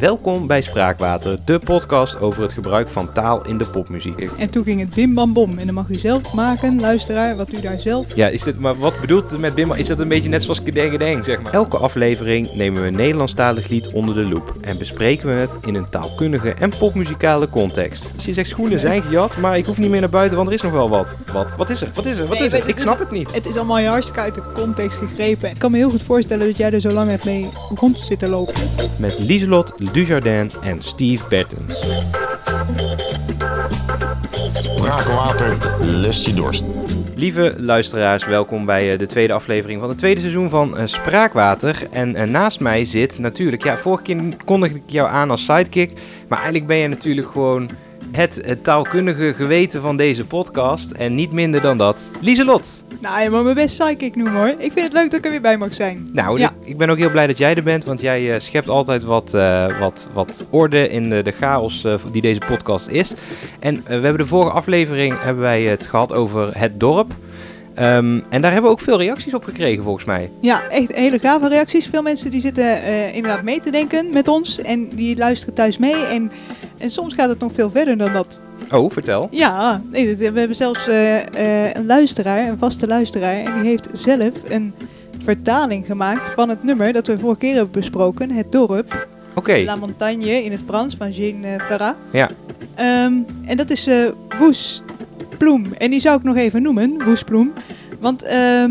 Welkom bij Spraakwater, de podcast over het gebruik van taal in de popmuziek. En toen ging het bim bam bom. En dan mag u zelf maken, luisteraar, wat u daar zelf... Ja, is dit, maar wat bedoelt het met Bimba? Is dat een beetje net zoals Kedengedeng, zeg maar? Elke aflevering nemen we een Nederlandstalig lied onder de loep en bespreken we het in een taalkundige en popmuzikale context. Als je zegt schoenen zijn gejat, maar ik hoef niet meer naar buiten, want er is nog wel wat. Wat? Wat is er? Wat is er? Wat Nee, is er? Ik snap het niet. Het is allemaal hartstikke uit de context gegrepen. Ik kan me heel goed voorstellen dat jij er zo lang hebt mee rond zitten lopen. Met Lieselot Dujardin en Steve Bertens. Spraakwater, lest je dorst. Lieve luisteraars, welkom bij eh, de tweede aflevering van het tweede seizoen van eh, Spraakwater. En eh, naast mij zit natuurlijk, ja, vorige keer kondigde ik jou aan als sidekick. Maar eigenlijk ben je natuurlijk gewoon het, taalkundige geweten van deze podcast. En niet minder dan dat, Lieselot. Nou, je mag me best psychic noemen hoor. Ik vind het leuk dat ik er weer bij mag zijn. Nou, Ja. ik- ik ben ook heel blij dat jij er bent, want jij eh, schept altijd wat, eh, wat, wat orde in de, de chaos eh, die deze podcast is. En we hebben de vorige aflevering hebben wij het gehad over het dorp. Ehm, en daar hebben we ook veel reacties op gekregen, volgens mij. Ja, echt hele gave reacties. Veel mensen die zitten eh, inderdaad mee te denken met ons. En die luisteren thuis mee. En, en soms gaat het nog veel verder dan dat. Oh, vertel. Ja, nee, we hebben zelfs eh, eh, een luisteraar, een vaste luisteraar. En die heeft zelf een vertaling gemaakt van het nummer dat we vorige keer hebben besproken. Het dorp. La Montagne in het Frans van Jean Ferrat. Ja. Ehm, en dat is Woes Ploem. En die zou ik nog even noemen, Woes Ploem. Want ehm,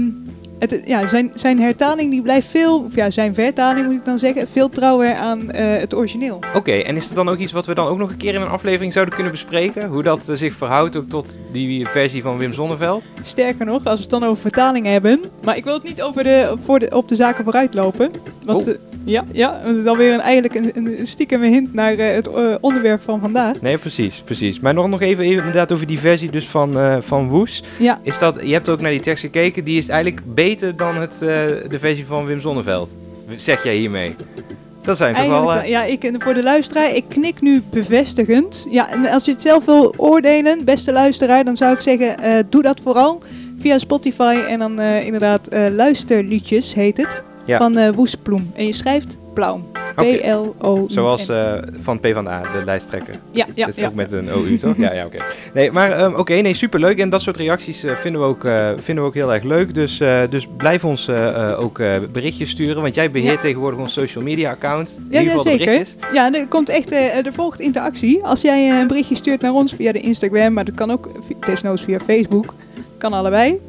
het, ja, zijn, zijn hertaling die blijft veel, of ja, zijn vertaling moet ik dan zeggen, veel trouwer aan eh, het origineel. oké. En is het dan ook iets wat we dan ook nog een keer in een aflevering zouden kunnen bespreken? Hoe dat eh, zich verhoudt ook tot die versie van Wim Zonneveld? Sterker nog, als we het dan over vertaling hebben. Maar ik wil het niet over de, voor de, op de zaken vooruit lopen. Want Oh. Ja, ja, het is alweer een, eigenlijk een, een stiekem hint naar eh, het eh, onderwerp van vandaag. Nee, precies, precies. Maar nog, nog even, even inderdaad over die versie dus van, eh, van Woes. Ja, Is dat, je hebt ook naar die tekst gekeken, die is eigenlijk beter dan het, de versie van Wim Zonneveld. Zeg jij hiermee? Dat zijn toch wel... Ja, ik, en voor de luisteraar, ik knik nu bevestigend. Ja, en als je het zelf wil oordelen, beste luisteraar, dan zou ik zeggen, doe dat vooral via Spotify. En dan inderdaad luisterliedjes heet het, Ja. van eh Woesploem. En je schrijft Plaum. P-L-O-U-M. Zoals eh, van PvdA, de lijsttrekker. Ja, ja, dat is ja. ook met een OU, toch? ja, ja, oké. Nee, maar ehm, oké, nee, superleuk. En dat soort reacties eh, vinden, we ook, vinden we ook heel erg leuk. Dus, dus blijf ons ook berichtjes sturen, want jij beheert Ja. tegenwoordig ons social media account. In Ja, ieder ja, geval de zeker. berichtjes. Ja, er komt echt, er volgt interactie. Als jij een berichtje stuurt naar ons via de Instagram, maar dat kan ook desnoods via Facebook, kan allebei.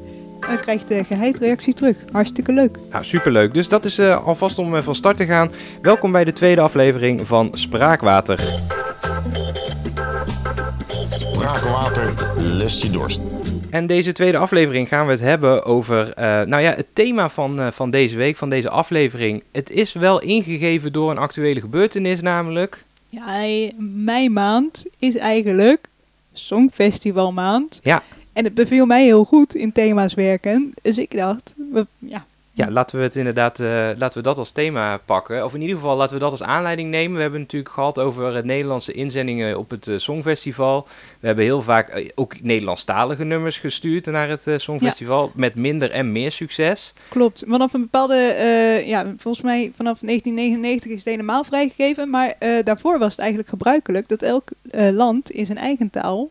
Dan krijg je de geheid reactie terug. Hartstikke leuk. Nou, superleuk. Dus dat is eh, alvast om eh, van start te gaan. Welkom bij de tweede aflevering van Spraakwater. Spraakwater, lest je dorst. En deze tweede aflevering gaan we het hebben over, eh, nou ja, het thema van, eh, van deze week, van deze aflevering. Het is wel ingegeven door een actuele gebeurtenis namelijk. Ja, eh, mei maand is eigenlijk Songfestivalmaand. Ja. En het beviel mij heel goed in thema's werken. Dus ik dacht, we, ja, Ja, laten we het inderdaad, eh, laten we dat als thema pakken. Of in ieder geval laten we dat als aanleiding nemen. We hebben het natuurlijk gehad over het Nederlandse inzendingen op het eh, Songfestival. We hebben heel vaak eh, ook Nederlandstalige nummers gestuurd naar het Songfestival. Met minder en meer succes. klopt. Vanaf een bepaalde, ja, volgens mij vanaf 1999 is het helemaal vrijgegeven. Maar daarvoor was het eigenlijk gebruikelijk dat elk land in zijn eigen taal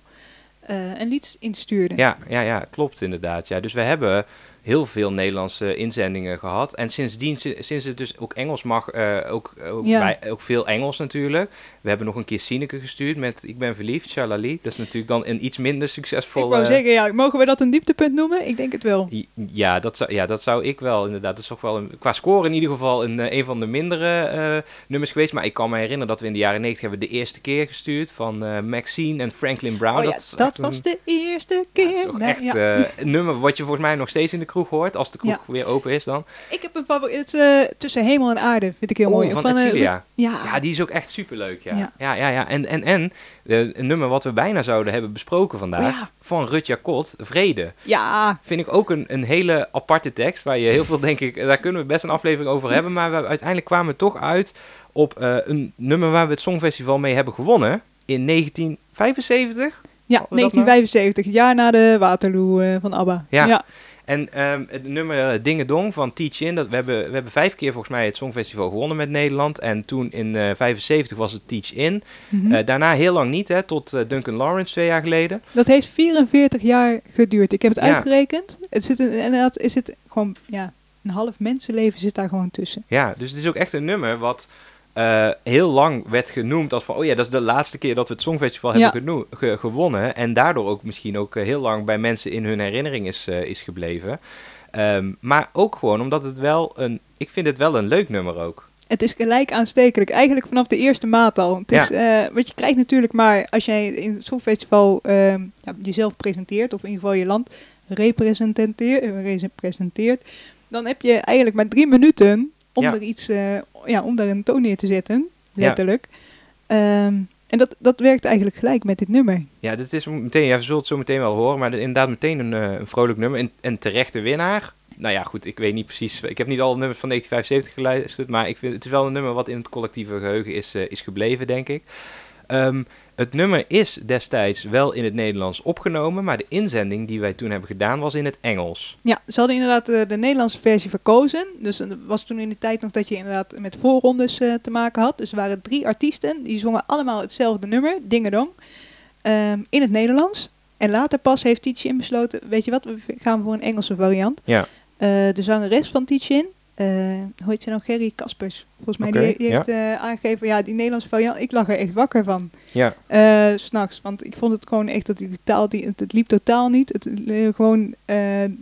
een lied instuurde. Ja, ja, ja, klopt inderdaad. Ja. Dus we hebben heel veel Nederlandse inzendingen gehad. En sindsdien, si- sinds het dus ook Engels mag, eh, ook, ook, Ja. ook veel Engels natuurlijk. We hebben nog een keer Sineke gestuurd met Ik ben verliefd, Charlali. Dat is natuurlijk dan een iets minder Ik succesvol... wou eh, zeggen, ja, mogen we dat een dieptepunt noemen? Ik denk het wel. Ja dat, zou, ja, dat zou ik wel inderdaad. Dat is toch wel een, qua score in ieder geval een, eh, een van de mindere eh, nummers geweest. Maar ik kan me herinneren dat we in de jaren 90 hebben de eerste keer gestuurd van eh, Maxine en Franklin Brown. oh ja, dat was een- de eerste ja, keer. het is toch Nee, echt eh, een nummer wat je volgens mij nog steeds in de kroeg hoort. Als de kroeg Ja. weer open is dan. Ik heb een favoriet, is, eh, tussen hemel en aarde, vind ik heel Oh, mooi. van eh, Edcilia. ja, Ja, die is ook echt superleuk. Ja, ja, Ja. ja. ja, En, en, en eh, een nummer wat we bijna zouden hebben besproken vandaag. Oh ja. Van Rutja Kot, Vrede. ja, Vind ik ook een, een hele aparte tekst. Waar je heel veel, denk ik, daar kunnen we best een aflevering over hebben. Maar we, uiteindelijk kwamen we toch uit op eh, een nummer waar we het Songfestival mee hebben gewonnen. In 1975. ja Hadden we dat 1975, jaar na de Waterloo eh, van ABBA. Ja. En ehm, het nummer eh, Dinge Dong van Teach In, dat, we, hebben, we hebben vijf keer volgens mij het Songfestival gewonnen met Nederland. En toen in eh 75 was het Teach In. Mhm. Eh, daarna heel lang niet, hè, tot eh, Duncan Lawrence twee jaar geleden. dat heeft 44 jaar geduurd. Ik heb het Ja. uitgerekend. Het zit een, inderdaad, is het gewoon, ja, een half mensenleven zit daar gewoon tussen. Ja, dus het is ook echt een nummer wat eh, heel lang werd genoemd als van... oh ja, dat is de laatste keer dat we het Songfestival Ja. hebben ge- gewonnen. En daardoor ook misschien ook eh, heel lang bij mensen in hun herinnering is, eh, is gebleven. Ehm, maar ook gewoon omdat het wel een... Ik vind het wel een leuk nummer ook. Het is gelijk aanstekelijk, eigenlijk vanaf de eerste maat al. Het is, eh, wat je krijgt natuurlijk maar als jij in het Songfestival ehm, ja, jezelf presenteert, of in ieder geval je land representeert, representeert, dan heb je eigenlijk maar drie minuten om Ja. er iets, eh, ja, om daar een toon neer te zetten, Ja. letterlijk. Ehm, en dat, dat werkt eigenlijk gelijk met dit nummer. Ja, dit is meteen... Ja, we zullen het zo meteen wel horen. Maar inderdaad meteen een, eh, een vrolijk nummer. En, en terechte winnaar. Nou ja, goed, ik weet niet precies. Ik heb niet alle nummers van 1975 geluisterd. Maar ik vind, het is wel een nummer wat in het collectieve geheugen is, eh, is gebleven, denk ik. Ehm, het nummer is destijds wel in het Nederlands opgenomen. Maar de inzending die wij toen hebben gedaan was in het Engels. Ja, ze hadden inderdaad eh, de Nederlandse versie verkozen. Dus het was toen in de tijd nog dat je inderdaad met voorrondes eh, te maken had. Dus er waren drie artiesten, die zongen allemaal hetzelfde nummer, Dingedong, ehm, in het Nederlands. En later pas heeft Tietjen besloten, weet je wat, we gaan voor een Engelse variant. Ja. Eh, de zangeres van Tietjen, eh hoe heet ze nou, Gerry Kaspers. Volgens mij, die, die ja. heeft eh, aangegeven, ja, die Nederlandse variant, ik lag er echt wakker van. Ja, s s'nachts. Want ik vond het gewoon echt dat die taal, die, het, het liep totaal niet. Het, gewoon,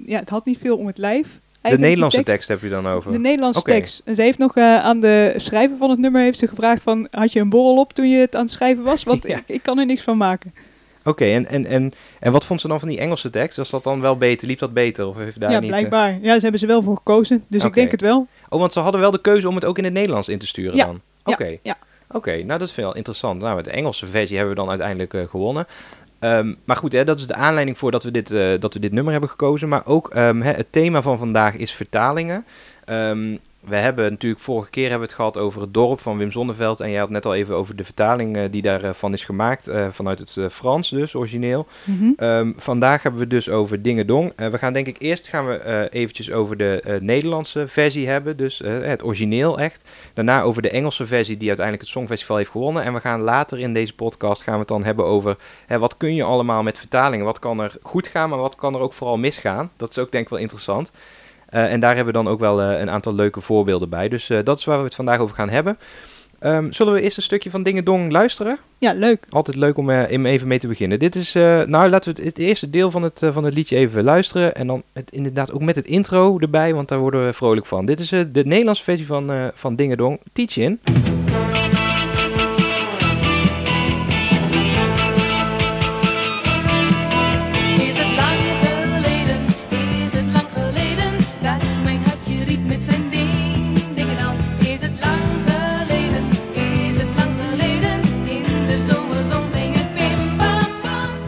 ja, het had niet veel om het lijf. de Nederlandse tekst heb je dan over. De Nederlandse tekst. En ze heeft nog aan de schrijver van het nummer heeft ze gevraagd van, had je een borrel op toen je het aan het schrijven was? Want Ja. ik, ik kan er niks van maken. Oké, en, en, en, en wat vond ze dan van die Engelse tekst? Was dat dan wel beter? Liep dat beter? Of heeft daar ja, niet, eh, blijkbaar. Ja, ze hebben ze wel voor gekozen. Dus ik denk het wel. Oh, want ze hadden wel de keuze om het ook in het Nederlands in te sturen Ja, dan? Oké. ja. Oké, nou dat is wel interessant. Nou, met de Engelse versie hebben we dan uiteindelijk eh, gewonnen. Ehm, maar goed, hè, dat is de aanleiding voor dat we dit, eh, dat we dit nummer hebben gekozen. Maar ook ehm, hè, het thema van vandaag is vertalingen. Ehm, we hebben natuurlijk vorige keer hebben we het gehad over het dorp van Wim Zonneveld. En jij had net al even over de vertaling eh, die daarvan is gemaakt. eh, vanuit het eh, Frans dus, origineel. Mhm. Ehm, vandaag hebben we dus over Dingedong. Eh we gaan denk ik eerst gaan we eh, eventjes over de eh, Nederlandse versie hebben, dus eh, het origineel echt. Daarna over de Engelse versie die uiteindelijk het Songfestival heeft gewonnen. En we gaan later in deze podcast gaan we het dan hebben over hè, wat kun je allemaal met vertalingen. Wat kan er goed gaan, maar wat kan er ook vooral misgaan. Dat is ook denk ik wel interessant. Eh, en daar hebben we dan ook wel eh, een aantal leuke voorbeelden bij. Dus eh, dat is waar we het vandaag over gaan hebben. Ehm, zullen we eerst een stukje van Dingedong luisteren? Ja, leuk. Altijd leuk om om even mee te beginnen. Dit is, nou laten we het, het eerste deel van het, van het liedje even luisteren. En dan het, inderdaad ook met het intro erbij, want daar worden we vrolijk van. Dit is de Nederlandse versie van, van Dingedong, Teach In.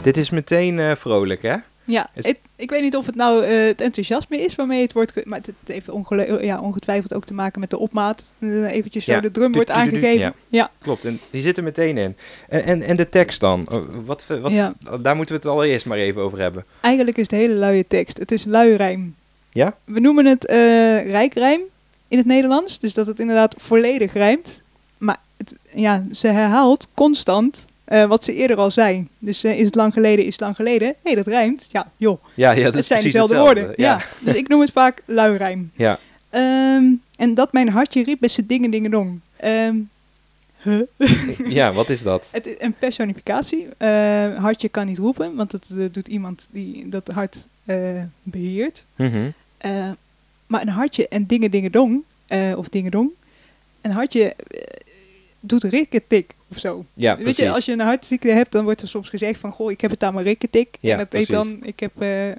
Dit is meteen eh, vrolijk, hè? Ja, Is- ik weet niet of het nou eh, het enthousiasme is waarmee het wordt... maar het, heeft ongele- ja, ongetwijfeld ook te maken met de opmaat. Uh, eventjes zo de drum wordt aangegeven. ja. ja. Klopt, en die zit er meteen in. En, en, en de tekst dan? Wat, wat, Ja. Daar moeten we het allereerst maar even over hebben. Eigenlijk is het hele luie tekst. Het is luirijm. Ja? We noemen het eh rijkrijm in het Nederlands. Dus dat het inderdaad volledig rijmt. Maar het, ja, ze herhaalt constant eh, wat ze eerder al zei. Dus eh, is het lang geleden, is het lang geleden. Hé, hey, dat rijmt. Ja, joh. Ja, ja dat het zijn dezelfde hetzelfde. woorden. Ja. Dus ik noem het vaak luirijm. ja. Ehm, en dat mijn hartje riep met zijn dingen dingen dong. Ehm, huh? ja, wat is dat? Het is een personificatie. Eh, hartje kan niet roepen, want dat eh, doet iemand die dat hart eh, beheert. Eh, maar een hartje en dingen dingen dong, of dingen dong, een hartje doet rikketik of zo. Ja, Weet precies. je, als je een hartziekte hebt, dan wordt er soms gezegd van, goh, ik heb het aan mijn rikketik. Ja, en dat heet dan, ik heb, eh, ik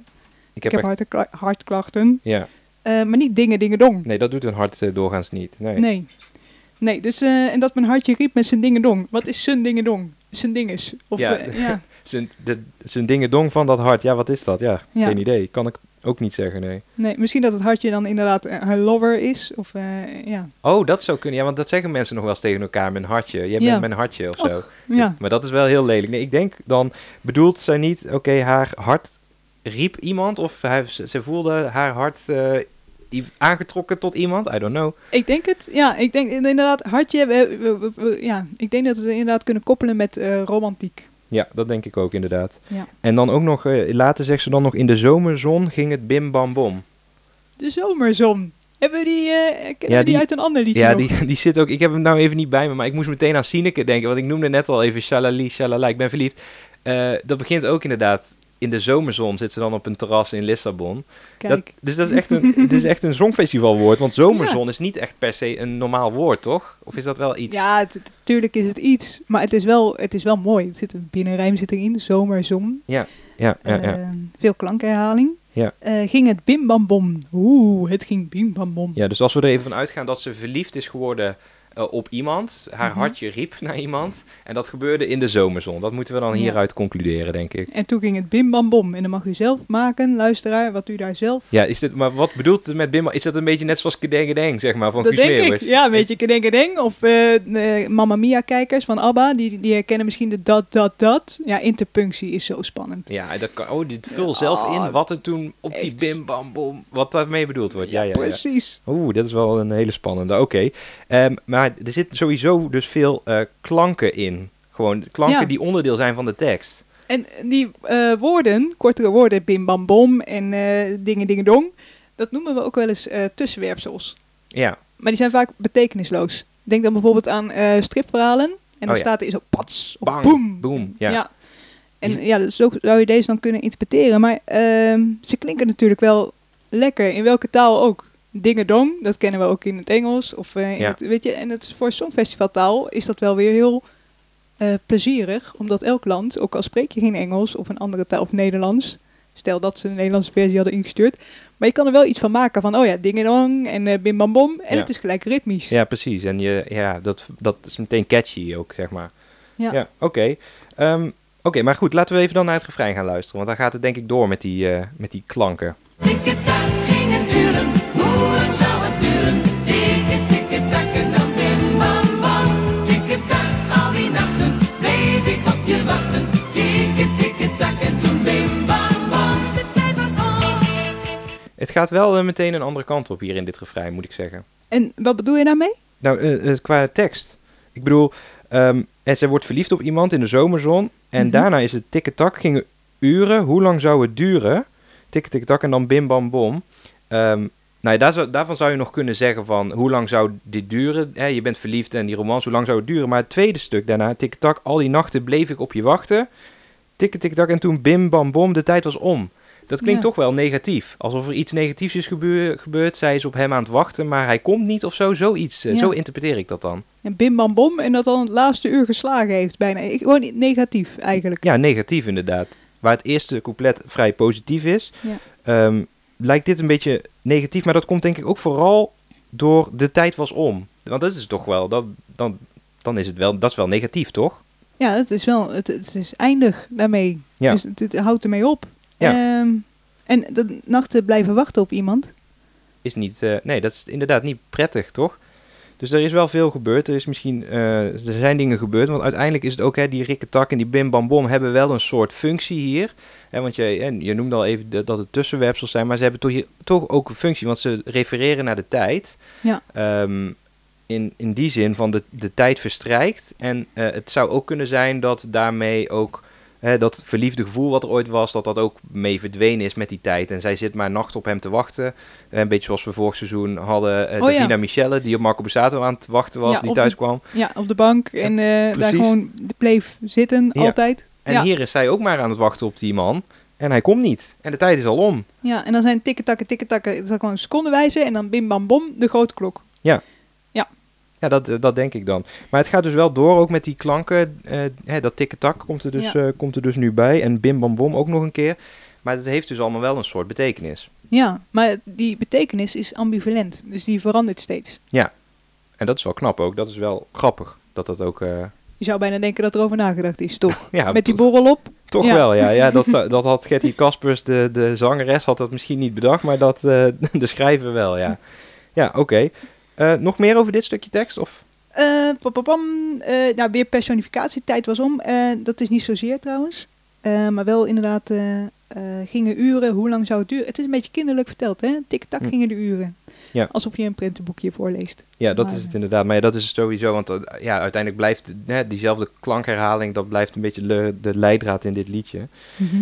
ik heb, hartklachten. Ja, Eh, maar niet dingen dingen dong. nee, dat doet een hart eh, doorgaans niet. Nee. Nee. Nee, dus en dat mijn hartje riep met zijn dingendong. Wat is zijn dingendong? Zijn dinges. Of, Ja. ja. Zijn, de, zijn dingendong van dat hart, ja, wat is dat? Ja, Ja. geen idee. Kan ik ook niet zeggen, nee. Nee, misschien dat het hartje dan inderdaad eh, haar lover is. Of eh, ja. Oh, dat zou kunnen. Ja, want dat zeggen mensen nog wel eens tegen elkaar, mijn hartje. Jij Ja. bent mijn hartje of zo. Ja. Maar dat is wel heel lelijk. Nee, ik denk dan, bedoelt zij niet, oké, haar hart riep iemand of hij, ze voelde haar hart eh, aangetrokken tot iemand. I don't know. Ik denk het. Ja, ik denk inderdaad, hartje. ja, ik denk dat we het inderdaad kunnen koppelen met eh, romantiek. Ja, dat denk ik ook inderdaad. Ja. En dan ook nog, eh, later zegt ze dan nog, in de zomerzon ging het bim bam bom. De zomerzon. Hebben we die, kennen Ja, we die, die- uit een ander liedje Ja, nog? die, die zit ook, ik heb hem nou even niet bij me, maar ik moest meteen aan Sineke denken, want ik noemde net al even shalali, shalala, ik ben verliefd. Eh, dat begint ook inderdaad, in de zomerzon zit ze dan op een terras in Lissabon. Kijk, Dat, dus dat is echt een, het is echt een songfestivalwoord, want zomerzon is niet echt per se een normaal woord, toch? Of is dat wel iets? ja, het- het- tuurlijk is het iets, maar het is wel, het is wel mooi. Het zit een binnenrijm zit erin, zomerzon. ja, ja, ja. Eh, veel klankherhaling. Ja. Eh, ging het bim bam bom. Oeh, het ging bim bam bom. Ja, dus als we er even van uitgaan dat ze verliefd is geworden eh, op iemand, haar Mhm. hartje riep naar iemand, en dat gebeurde in de zomerzon. Dat moeten we dan Ja. hieruit concluderen, denk ik. En toen ging het bim bam bom. En dan mag u zelf maken, luisteraar, wat u daar zelf... Ja, is dit, maar wat bedoelt het met Bimba? Is dat een beetje net zoals Kedengedeng, zeg maar, van dat denk ik. Ja, een beetje kedeng Of eh, Mamma Mia kijkers van ABBA, die, die herkennen misschien de dat, dat, dat. Ja, interpunctie is zo spannend. Ja, dat kan, oh, dit vul zelf in wat er toen op die bim bam bom, wat daarmee bedoeld wordt. Ja, ja, ja. Precies. Oeh, dat is wel een hele spannende. Oké. Ehm, maar er zit sowieso dus veel eh, klanken in. Gewoon klanken Ja. die onderdeel zijn van de tekst. En die eh, woorden, kortere woorden, bim bam bom en eh, dingen dingen dong, dat noemen we ook wel eens tussenwerpsels. Ja, Maar die zijn vaak betekenisloos. Denk dan bijvoorbeeld aan stripverhalen. En dan Oh ja. staat er zo pats of bang, boem. boem. Ja. En ja, dus zo zou je deze dan kunnen interpreteren. Maar ehm, ze klinken natuurlijk wel lekker, in welke taal ook. Dingedong, dat kennen we ook in het Engels. Of, eh, in Ja. het, weet je, en het, voor Songfestivaltaal is dat wel weer heel eh, plezierig. Omdat elk land, ook al spreek je geen Engels of een andere taal of Nederlands. Stel dat ze een Nederlandse versie hadden ingestuurd. Maar je kan er wel iets van maken van, oh ja, dingedong en eh bim bam bom. En Ja. het is gelijk ritmisch. Ja, precies. En je, ja, dat, dat is meteen catchy ook, zeg maar. Ja. oké. Ehm, oké, maar goed, laten we even dan naar het refrein gaan luisteren. Want dan gaat het denk ik door met die, eh, met die klanken. Het gaat wel eh, meteen een andere kant op hier in dit refrein, moet ik zeggen. En wat bedoel je daarmee? Nou, eh, eh, qua tekst. Ik bedoel, ehm en zij wordt verliefd op iemand in de zomerzon. En Mhm. daarna is het tikketak, gingen uren. Hoe lang zou het duren? Tik, tik, tak en dan bim, bam, bom. Ehm, nou ja, daar zou, daarvan zou je nog kunnen zeggen van, hoe lang zou dit duren? Je bent verliefd en die romans, hoe lang zou het duren? Maar het tweede stuk daarna, tik, tak, al die nachten bleef ik op je wachten. Tik, tik, tak en toen bim, bam, bom, de tijd was om. Dat klinkt Ja. toch wel negatief. Alsof er iets negatiefs is gebeur- gebeurd. Zij is op hem aan het wachten, maar hij komt niet of zo. Zoiets. eh, Ja. Zo interpreteer ik dat dan. En bim bam bom en dat dan het laatste uur geslagen heeft bijna. Ik, gewoon negatief eigenlijk. Ja, negatief inderdaad. Waar het eerste couplet vrij positief is, Ja. ehm, lijkt dit een beetje negatief. Maar dat komt denk ik ook vooral door de tijd was om. Want dat is toch wel, dat, dan, dan is het wel, dat is wel negatief, toch? Ja, het is wel, het, het is eindig daarmee. Ja. Dus het, het houdt ermee op. Ja. Ehm, en de nachten blijven wachten op iemand. Is niet, eh, nee, dat is inderdaad niet prettig, toch? Dus er is wel veel gebeurd. Er, is misschien, eh, er zijn dingen gebeurd. Want uiteindelijk is het ook, hè, die rikketak en die bim bam bom hebben wel een soort functie hier. Hè, want je, en je noemde al even dat- dat het tussenwerpsels zijn. Maar ze hebben toch, hier, toch ook een functie. Want ze refereren naar de tijd. Ja. Ehm, in, in die zin van de, de tijd verstrijkt. En eh, het zou ook kunnen zijn dat daarmee ook hè, dat verliefde gevoel wat er ooit was, dat dat ook mee verdwenen is met die tijd. En zij zit maar nacht op hem te wachten. Eh, Een beetje zoals we vorig seizoen hadden uh, Oh, ja. Michelle, die op Marco Bussato aan het wachten was, Ja, die thuis de- kwam. Ja, op de bank en eh, daar gewoon bleef zitten, Ja. altijd. En hier is zij ook maar aan het wachten op die man. En hij komt niet. En de tijd is al om. ja, en dan zijn tikken-takken, tikken-takken, dat is gewoon secondenwijze en dan bim bam bom, de grote klok. Ja, dat, eh, dat denk ik dan. Maar het gaat dus wel door ook met die klanken. eh, hè, dat tikketak komt, er dus, Ja. eh, komt er dus nu bij. En bim bam bom ook nog een keer. Maar het heeft dus allemaal wel een soort betekenis. Ja, maar die betekenis is ambivalent, dus die verandert steeds. En dat is wel knap ook. Dat is wel grappig. Dat dat ook... Je zou bijna denken dat er over nagedacht is, toch? ja, Met die borrel op. Toch Ja. wel, ja. ja dat, dat had Getty Kaspers, de, de zangeres, had dat misschien niet bedacht. Maar dat de schrijver wel, ja. Ja, oké. Eh, nog meer over dit stukje tekst? Of? Eh, pam. Eh, nou, weer personificatietijd was om. Eh, dat is niet zozeer trouwens. Eh, maar wel inderdaad gingen uren, hoe lang zou het duren? Het is een beetje kinderlijk verteld, hè? Tik-tak Hm. gingen de uren. Ja. Alsof je een prentenboekje voorleest. Ja, dat Maar, is het inderdaad. Maar ja, dat is sowieso, want ja, uiteindelijk blijft hè, diezelfde klankherhaling, dat blijft een beetje de, de leidraad in dit liedje.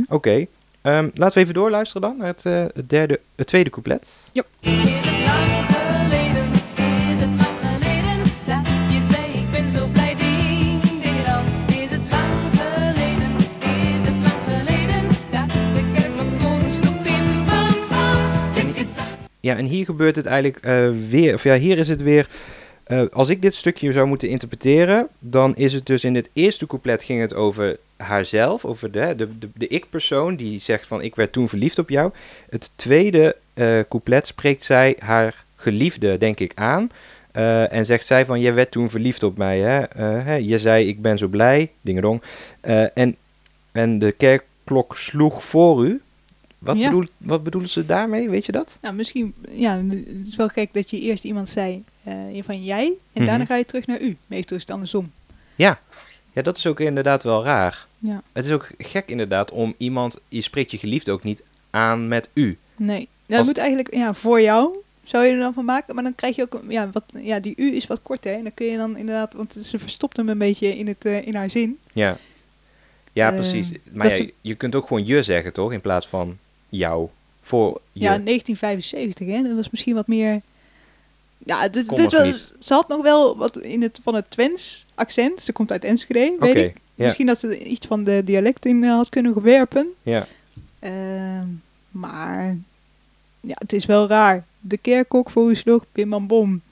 Oké, ehm, laten we even doorluisteren dan naar het, eh, het, derde, het tweede couplet. Is het Ja, en hier gebeurt het eigenlijk eh, weer, of ja, hier is het weer, eh, als ik dit stukje zou moeten interpreteren, dan is het dus in het eerste couplet ging het over haarzelf, over de, de, de, ik-persoon die zegt van ik werd toen verliefd op jou. Het tweede eh, couplet spreekt zij haar geliefde, denk ik, aan. en zegt zij van, jij werd toen verliefd op mij, hè? Hè je zei, ik ben zo blij, dingedong. En, en de kerkklok sloeg voor u. Wat, Ja. bedoel, wat bedoelen ze daarmee, weet je dat? Nou, misschien, ja, het is wel gek dat je eerst iemand zei eh, van jij en Mhm. daarna ga je terug naar u. Meestal is het andersom. Ja. ja, dat is ook inderdaad wel raar. Ja. Het is ook gek inderdaad om iemand, je spreekt je geliefde ook niet aan met u. Nee, nou, dat Als- moet eigenlijk ja, voor jou zou je er dan van maken, maar dan krijg je ook ja, wat, ja, die u is wat korter hè? en dan kun je dan inderdaad, want ze verstopt hem een beetje in het eh, in haar zin. Ja, ja Eh, precies. Maar ja, je kunt ook gewoon je zeggen, toch? In plaats van jou. Voor je. Ja, 1975 hè, dat was misschien wat meer. Ja, dit, niet. ze had nog wel wat in het van het Twents accent. Ze komt uit Enschede, weet ik. ja. Misschien dat ze iets van de dialect in eh, had kunnen werpen. ja. Ehm, maar ja, het is wel raar. De kerkkok voor u sloeg, bam bom.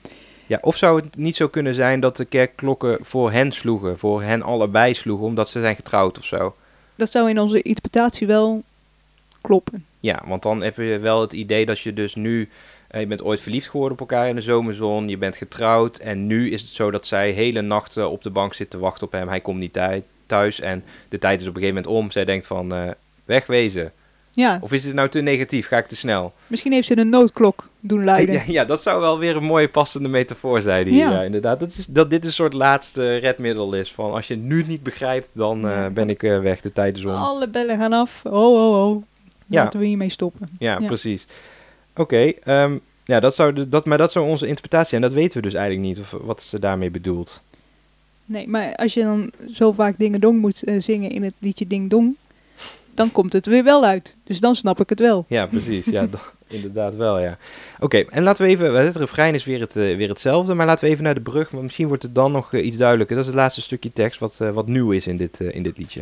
ja, of zou het niet zo kunnen zijn dat de kerkklokken voor hen sloegen, voor hen allebei sloegen, omdat ze zijn getrouwd of zo? Dat zou in onze interpretatie wel kloppen. Ja, want dan heb je wel het idee dat je dus nu, eh, je bent ooit verliefd geworden op elkaar in de zomerzon, je bent getrouwd en nu is het zo dat zij hele nachten op de bank zit te wachten op hem, hij komt niet thui- thuis en de tijd is op een gegeven moment om, zij denkt van eh, wegwezen. Ja, Of is het nou te negatief, ga ik te snel? misschien heeft ze een noodklok doen luiden. Ja, ja, dat zou wel weer een mooie passende metafoor zijn hier, Ja. ja. inderdaad. Dat, is, dat dit een soort laatste redmiddel is van als je het nu niet begrijpt, dan eh, ben ik eh, weg, de tijd is om. Alle bellen gaan af. Oh, oh, oh. Ja. Laten we hiermee stoppen. Ja, Ja. precies. Oké, ehm, ja, dat zou de, dat, maar dat zou onze interpretatie zijn. Dat weten we dus eigenlijk niet, of wat ze daarmee bedoelt. Nee, maar als je dan zo vaak Ding Dong moet eh, zingen in het liedje Ding Dong, dan komt het weer wel uit. Dus dan snap ik het wel. Ja, precies. ja, inderdaad wel, ja. Oké, en laten we even, het refrein is weer, het, eh, weer hetzelfde, maar laten we even naar de brug, want misschien wordt het dan nog eh, iets duidelijker. Dat is het laatste stukje tekst wat, wat nieuw is in dit, in dit liedje.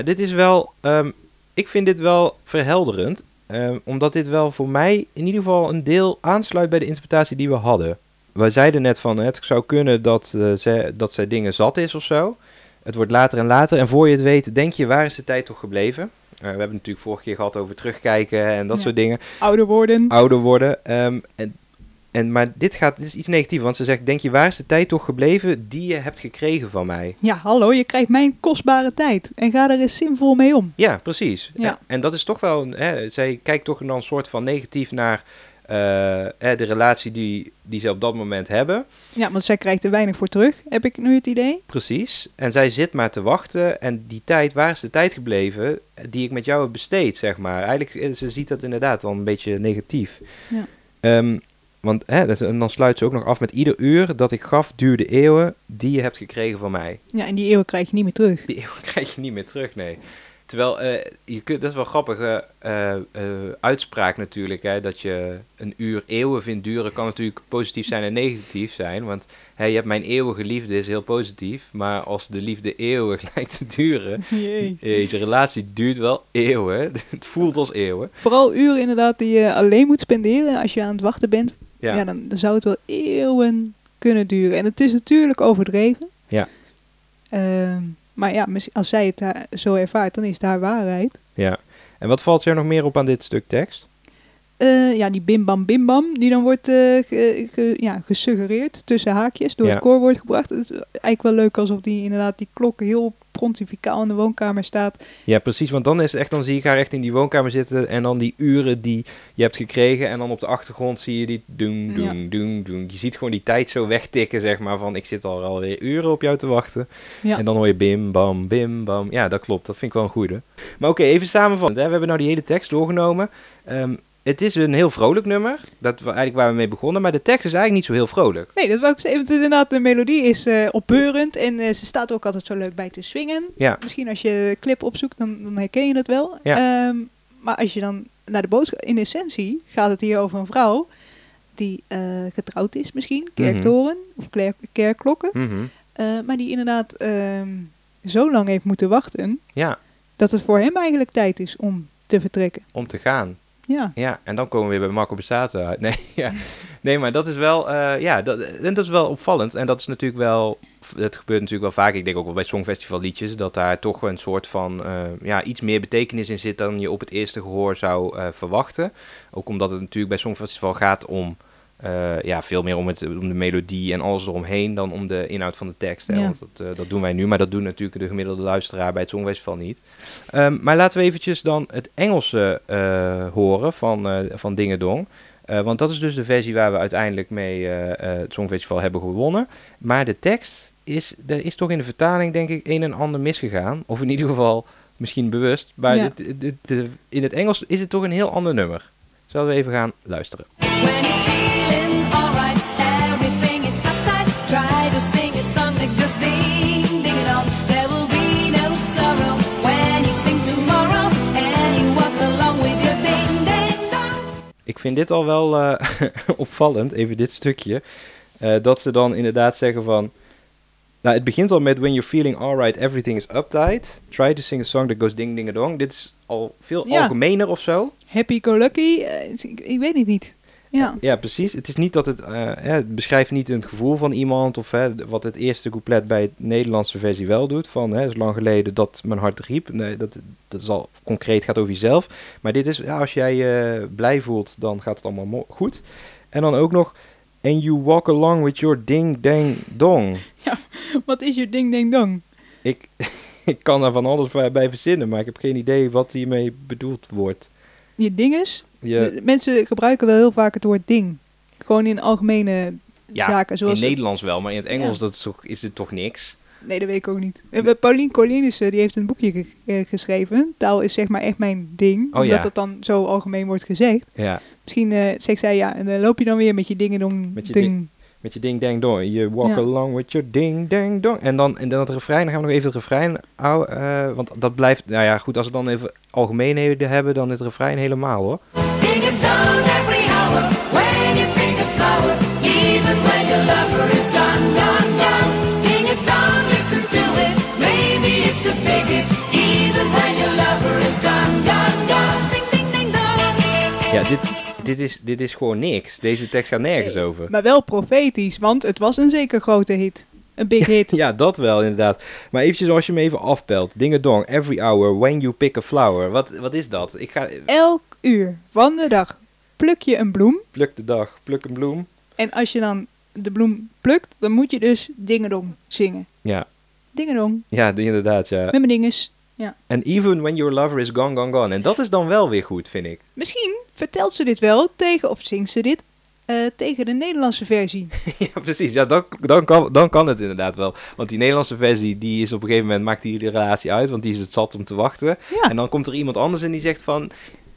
Ja, dit is wel, ehm, ik vind dit wel verhelderend, ehm, omdat dit wel voor mij in ieder geval een deel aansluit bij de interpretatie die we hadden. We zeiden net van, het zou kunnen dat, eh, zij, dat zij dingen zat is of zo. Het wordt later en later en voor je het weet, denk je, waar is de tijd toch gebleven? Eh, we hebben het natuurlijk vorige keer gehad over terugkijken en dat Ja. soort dingen. Ouder worden. Ouder worden. ehm, en, en, maar dit, gaat, dit is iets negatiefs, want ze zegt, denk je, waar is de tijd toch gebleven die je hebt gekregen van mij? Ja, hallo, je krijgt mijn kostbare tijd. En ga er eens zinvol mee om. Ja, precies. Ja. En, en dat is toch wel, een- hè, zij kijkt toch dan een soort van negatief naar eh, hè, de relatie die, die ze op dat moment hebben. Ja, want zij krijgt er weinig voor terug, heb ik nu het idee. Precies. En zij zit maar te wachten. En die tijd, waar is de tijd gebleven die ik met jou heb besteed, zeg maar. Eigenlijk, eh, ze ziet dat inderdaad wel een beetje negatief. Ja. Ehm, want hè, dus- en dan sluit ze ook nog af met ieder uur dat ik gaf duurde eeuwen die je hebt gekregen van mij. Ja, en die eeuwen krijg je niet meer terug. Die eeuwen krijg je niet meer terug, nee. Terwijl, eh, je kunt, dat is wel een grappige eh, eh, uitspraak natuurlijk, hè, dat je een uur eeuwen vindt duren, kan natuurlijk positief zijn en negatief zijn. Want hè, je hebt mijn eeuwige liefde, is heel positief, maar als de liefde eeuwig lijkt te duren, Jee. deze relatie duurt wel eeuwen, het voelt als eeuwen. Vooral uren inderdaad die je alleen moet spenderen als je aan het wachten bent. Ja, Ja, dan, dan zou het wel eeuwen kunnen duren. En het is natuurlijk overdreven. Ja. Ehm, maar ja, als zij het haar zo ervaart, dan is het haar waarheid. ja. En wat valt er nog meer op aan dit stuk tekst? eh, ja, die bim bam bim bam, die dan wordt eh, ge- ge- ja, gesuggereerd tussen haakjes door Ja. het koor wordt gebracht. Het is eigenlijk wel leuk alsof die inderdaad die klok heel pontificaal in de woonkamer staat. Ja, precies. Want dan is het echt, dan zie ik haar echt in die woonkamer zitten en dan die uren die je hebt gekregen en dan op de achtergrond zie je die doen, doen, Ja. doen, doen. Je ziet gewoon die tijd zo wegtikken, zeg maar, van ik zit al alweer uren op jou te wachten. Ja. En dan hoor je bim, bam, bim, bam. Ja, dat klopt. Dat vind ik wel een goede. Maar oké, even samenvatten. hè. We hebben nou die hele tekst doorgenomen. Ehm, het is een heel vrolijk nummer. Dat was eigenlijk waar we mee begonnen. Maar de tekst is eigenlijk niet zo heel vrolijk. Nee, dat wou ik zeggen. want Inderdaad, de melodie is eh, opbeurend en eh, ze staat ook altijd zo leuk bij te swingen. Ja. Misschien als je de clip opzoekt, dan, dan herken je dat wel. Ja. Ehm, maar als je dan naar de boodschap... In essentie gaat het hier over een vrouw die eh, getrouwd is misschien. Kerktoren of kerkklokken. Mhm. maar die inderdaad ehm, zo lang heeft moeten wachten... Ja, dat het voor hem eigenlijk tijd is om te vertrekken. om te gaan. Ja, Ja, en dan komen we weer bij Marco Bassato uit. Nee, ja. nee maar dat is wel, eh, ja, dat, dat is wel opvallend. En dat is natuurlijk wel, dat gebeurt natuurlijk wel vaak. Ik denk ook wel bij Songfestival liedjes, dat daar toch een soort van, eh, ja, iets meer betekenis in zit dan je op het eerste gehoor zou eh, verwachten. Ook omdat het natuurlijk bij Songfestival gaat om, eh, ja, veel meer om, het, om de melodie en alles eromheen dan om de inhoud van de tekst. Hè? Ja. Want dat, eh, dat doen wij nu, maar dat doen natuurlijk de gemiddelde luisteraar bij het Songfestival niet. Ehm, maar laten we eventjes dan het Engelse eh, horen van, eh van Dingedong. Eh, want dat is dus de versie waar we uiteindelijk mee eh, eh, het Songfestival hebben gewonnen. Maar de tekst is, er is toch in de vertaling denk ik een en ander misgegaan. Of in ieder geval misschien bewust. Maar Ja. dit- dit- dit- in het Engels is het toch een heel ander nummer. Zullen we even gaan luisteren. Sing a song that goes ding ding it on. There will be no sorrow when you sing tomorrow and you walk along with your ding ding dong. Ik vind dit al wel eh, opvallend, even dit stukje. eh, dat ze dan inderdaad zeggen van... Nou, het begint al met When you're feeling alright, everything is uptight. Try to sing a song that goes ding ding dong. Dit is al veel Ja. algemener of zo. happy-go-lucky, eh, ik, ik weet het niet. Ja, Ja, precies. Het is niet dat het... eh, het beschrijft niet een gevoel van iemand... of hè, wat het eerste couplet bij het Nederlandse versie wel doet. Van, hè, is lang geleden dat mijn hart riep. Nee, dat, dat is al concreet, gaat over jezelf. Maar dit is, ja, als jij je blij voelt, dan gaat het allemaal goed. En dan ook nog... And you walk along with your ding dang dong. wat is je ding-ding-dong? Ik, ik kan er van alles bij bij verzinnen, maar ik heb geen idee wat hiermee bedoeld wordt. Je dinges? Je, Mensen gebruiken wel heel vaak het woord ding. Gewoon in algemene ja, zaken. Zoals in Nederlands wel, maar in het Engels Ja. dat is, toch, is dit toch niks? Nee, dat weet ik ook niet. Eh, Paulien Cornelissen die heeft een boekje ge- eh, geschreven. Taal is zeg maar echt mijn ding. Oh, omdat ja. dat dan zo algemeen wordt gezegd. Ja, Misschien eh, zegt zij ja, en dan loop je dan weer met je dingen dong Met je ding. met je ding dang dong. Je walk Ja. along with your ding dang dong. En dan, en dan het refrein, dan gaan we nog even het refrein houden. eh, want dat blijft, nou ja, goed, als we dan even algemeenheden hebben, dan het refrein helemaal hoor. Ding dong every hour when you pick a flower, even when your lover is gone, gone, gone. Ding it dong, listen to it. Maybe it's a big hit, even when your lover is gone, gone, gone. Sing ding ding dong. Ja, dit, dit, is, dit is gewoon niks. Deze tekst gaat nergens Nee. over. Maar wel profetisch, want het was een zeker grote hit. Een big hit. Ja, dat wel inderdaad. Maar eventjes als je hem even afpelt. Ding-a-dong, every hour, when you pick a flower. Wat, wat is dat? Ik ga... Elk uur van de dag pluk je een bloem. Pluk de dag, pluk een bloem. En als je dan de bloem plukt, dan moet je dus dingedong zingen. Ja, Dingedong, ja die- inderdaad, ja. met mijn dinges. Ja. En even when your lover is gone, gone, gone. En dat is dan wel weer goed, vind ik. Misschien vertelt ze dit wel tegen, of zingt ze dit, eh, tegen de Nederlandse versie. ja, precies. Ja, dan, dan, kan, dan kan het inderdaad wel. Want die Nederlandse versie, die is op een gegeven moment, maakt die relatie uit. Want die is het zat om te wachten. Ja, En dan komt er iemand anders en die zegt van...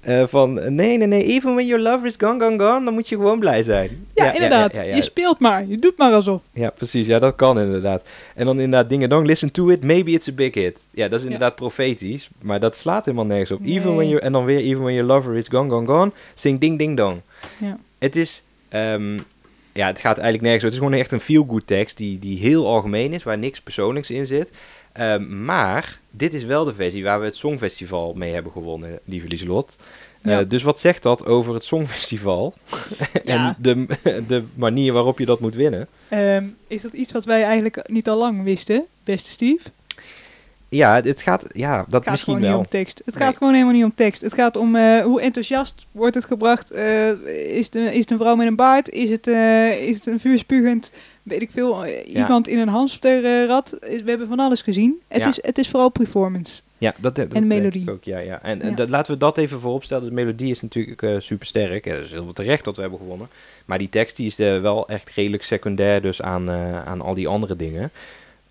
eh, van, nee, nee, nee, even when your lover is gone, gone, gone, dan moet je gewoon blij zijn. ja, inderdaad. ja, ja, ja. Je speelt maar, je doet maar alsof. Ja, precies. Ja, dat kan inderdaad. En dan inderdaad dingen dong, listen to it, maybe it's a big hit. Ja, dat is inderdaad profetisch, maar dat slaat helemaal nergens op. Even when you, en dan weer even when your lover is gone, gone, gone, sing ding ding dong. Ja. Het is, ehm, ja, het gaat eigenlijk nergens over. Het is gewoon echt een feel-good tekst die, die heel algemeen is, waar niks persoonlijks in zit. Ehm, maar dit is wel de versie waar we het Songfestival mee hebben gewonnen, lieve Lieselot. Eh, Ja. dus wat zegt dat over het Songfestival Ja. en de, de manier waarop je dat moet winnen? Ehm, is dat iets wat wij eigenlijk niet al lang wisten, beste Steve? ja, het gaat, ja, dat Het gaat misschien gewoon niet wel. om tekst. Het Nee. gaat gewoon helemaal niet om tekst. Het gaat om eh, hoe enthousiast wordt het gebracht. Eh, is, het, een- is het een vrouw met een baard? Is het, is het een vuurspugend, weet ik veel, eh, Ja. iemand in een hamsterrad? We hebben van alles gezien. Het, Ja. is, het is vooral performance. Ja, dat, dat En melodie. ik Ook, ja, ja. En, en Ja. Dat, laten we dat even vooropstellen. De melodie is natuurlijk eh super sterk. Het is heel terecht dat we hebben gewonnen. Maar die tekst die is eh, wel echt redelijk secundair dus aan, eh, aan al die andere dingen.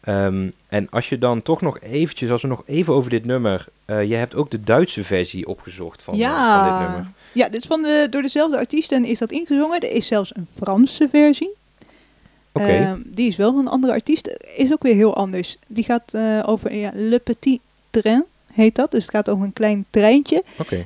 Ehm, en als je dan toch nog eventjes, als we nog even over dit nummer... eh, je hebt ook de Duitse versie opgezocht van, eh, van dit nummer. Ja, dit is van de, door dezelfde artiesten is dat ingezongen. Er is zelfs een Franse versie. Ehm, die is wel van een andere artiest. Is ook weer heel anders. Die gaat eh, over ja, Le Petit Train, heet dat. Dus het gaat over een klein treintje.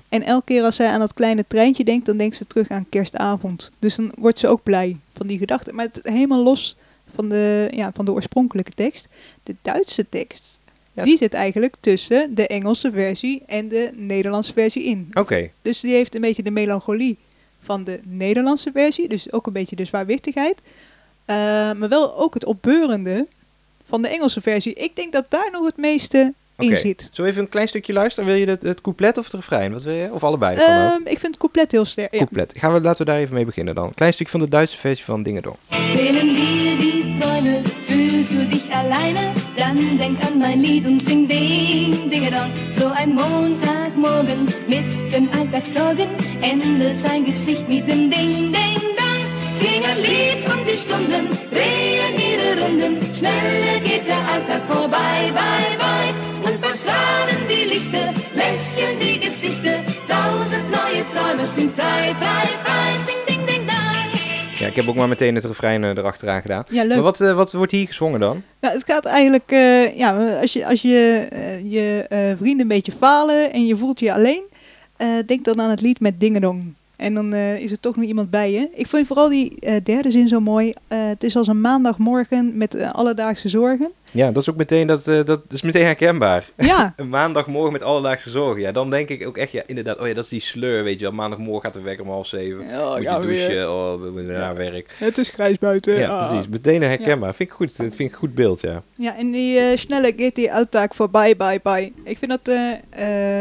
En elke keer als zij aan dat kleine treintje denkt, dan denkt ze terug aan kerstavond. Dus dan wordt ze ook blij van die gedachte. Maar het helemaal los van de, ja, van de oorspronkelijke tekst. De Duitse tekst, Ja. die zit eigenlijk tussen de Engelse versie en de Nederlandse versie in. Oké, Dus die heeft een beetje de melancholie van de Nederlandse versie. Dus ook een beetje de zwaarwichtigheid. Eh, maar wel ook het opbeurende van de Engelse versie. Ik denk dat daar nog het meeste in Oké. zit. We even een klein stukje luisteren? Wil je het, het couplet of het refrein? Wat wil je? Of allebei? Ehm, ik vind het couplet heel sterk. Ja. Couplet. Gaan we, laten we daar even mee beginnen dan. Klein stukje van de Duitse versie van Dingedong. Fehlen dir die Freunde, fühlst du dich alleine? Dann denk an mein Lied und sing Ding, Dingedong. So ein Montagmorgen mit den Alltagssorgen endet sein Gesicht mit dem Ding, Ding, Dang. Sing ein Lied und die Stunden drehen ihre Runden. Schneller geht der Alltag vorbei, bye, bye. Und beim Strahlen die Lichter, lächeln die Gesichter. Tausend neue Träume sind frei, frei, frei. Sing, Ding, Ding, Dang. Ja, ik heb ook maar meteen het refrein eh, erachteraan gedaan. Ja, leuk. Maar wat, eh, wat wordt hier gezongen dan? Nou, het gaat eigenlijk, eh, ja, als je, als je eh, je eh, vrienden een beetje falen en je voelt je alleen, eh, denk dan aan het lied met Dingedong. En dan eh, is er toch nog iemand bij je. Ik vond vooral die eh, derde zin zo mooi. Eh, het is als een maandagmorgen met alledaagse zorgen. Ja, dat is ook meteen, dat, eh, dat is meteen herkenbaar. Ja, Een maandagmorgen met alledaagse zorgen. Ja, dan denk ik ook echt, ja, inderdaad. Oh ja, dat is die sleur, weet je wel. Maandagmorgen gaat de wekker om half zeven. Oh, Moet je weer. douchen, oh, we moeten naar werk. het is grijs buiten. Ja, Ah. precies. Meteen herkenbaar. Vind ik goed. Dat vind ik goed beeld, ja. Ja, en die eh, snelle gaat die alltag voorbij, bye, bye. Ik vind dat, eh,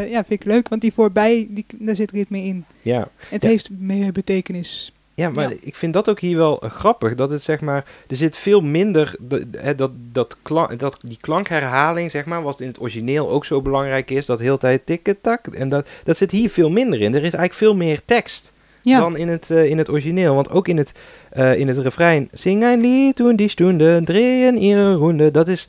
eh, ja, vind ik leuk, want die voorbij, die, daar zit ritme in. Ja, Het heeft meer betekenis. Ja maar Ja. ik vind dat ook hier wel eh, grappig. Dat het zeg maar, er zit veel minder, de- dat, dat, klank, dat die klankherhaling zeg maar, wat in het origineel ook zo belangrijk is. Dat heel tijd tikken-tak. En dat, dat zit hier veel minder in. Er is eigenlijk veel meer tekst. Ja, dan in het, eh, in het origineel. Want ook in het, eh, in het refrein... Sing ein Lied und die Stunde drehen ihre Runde. Dat is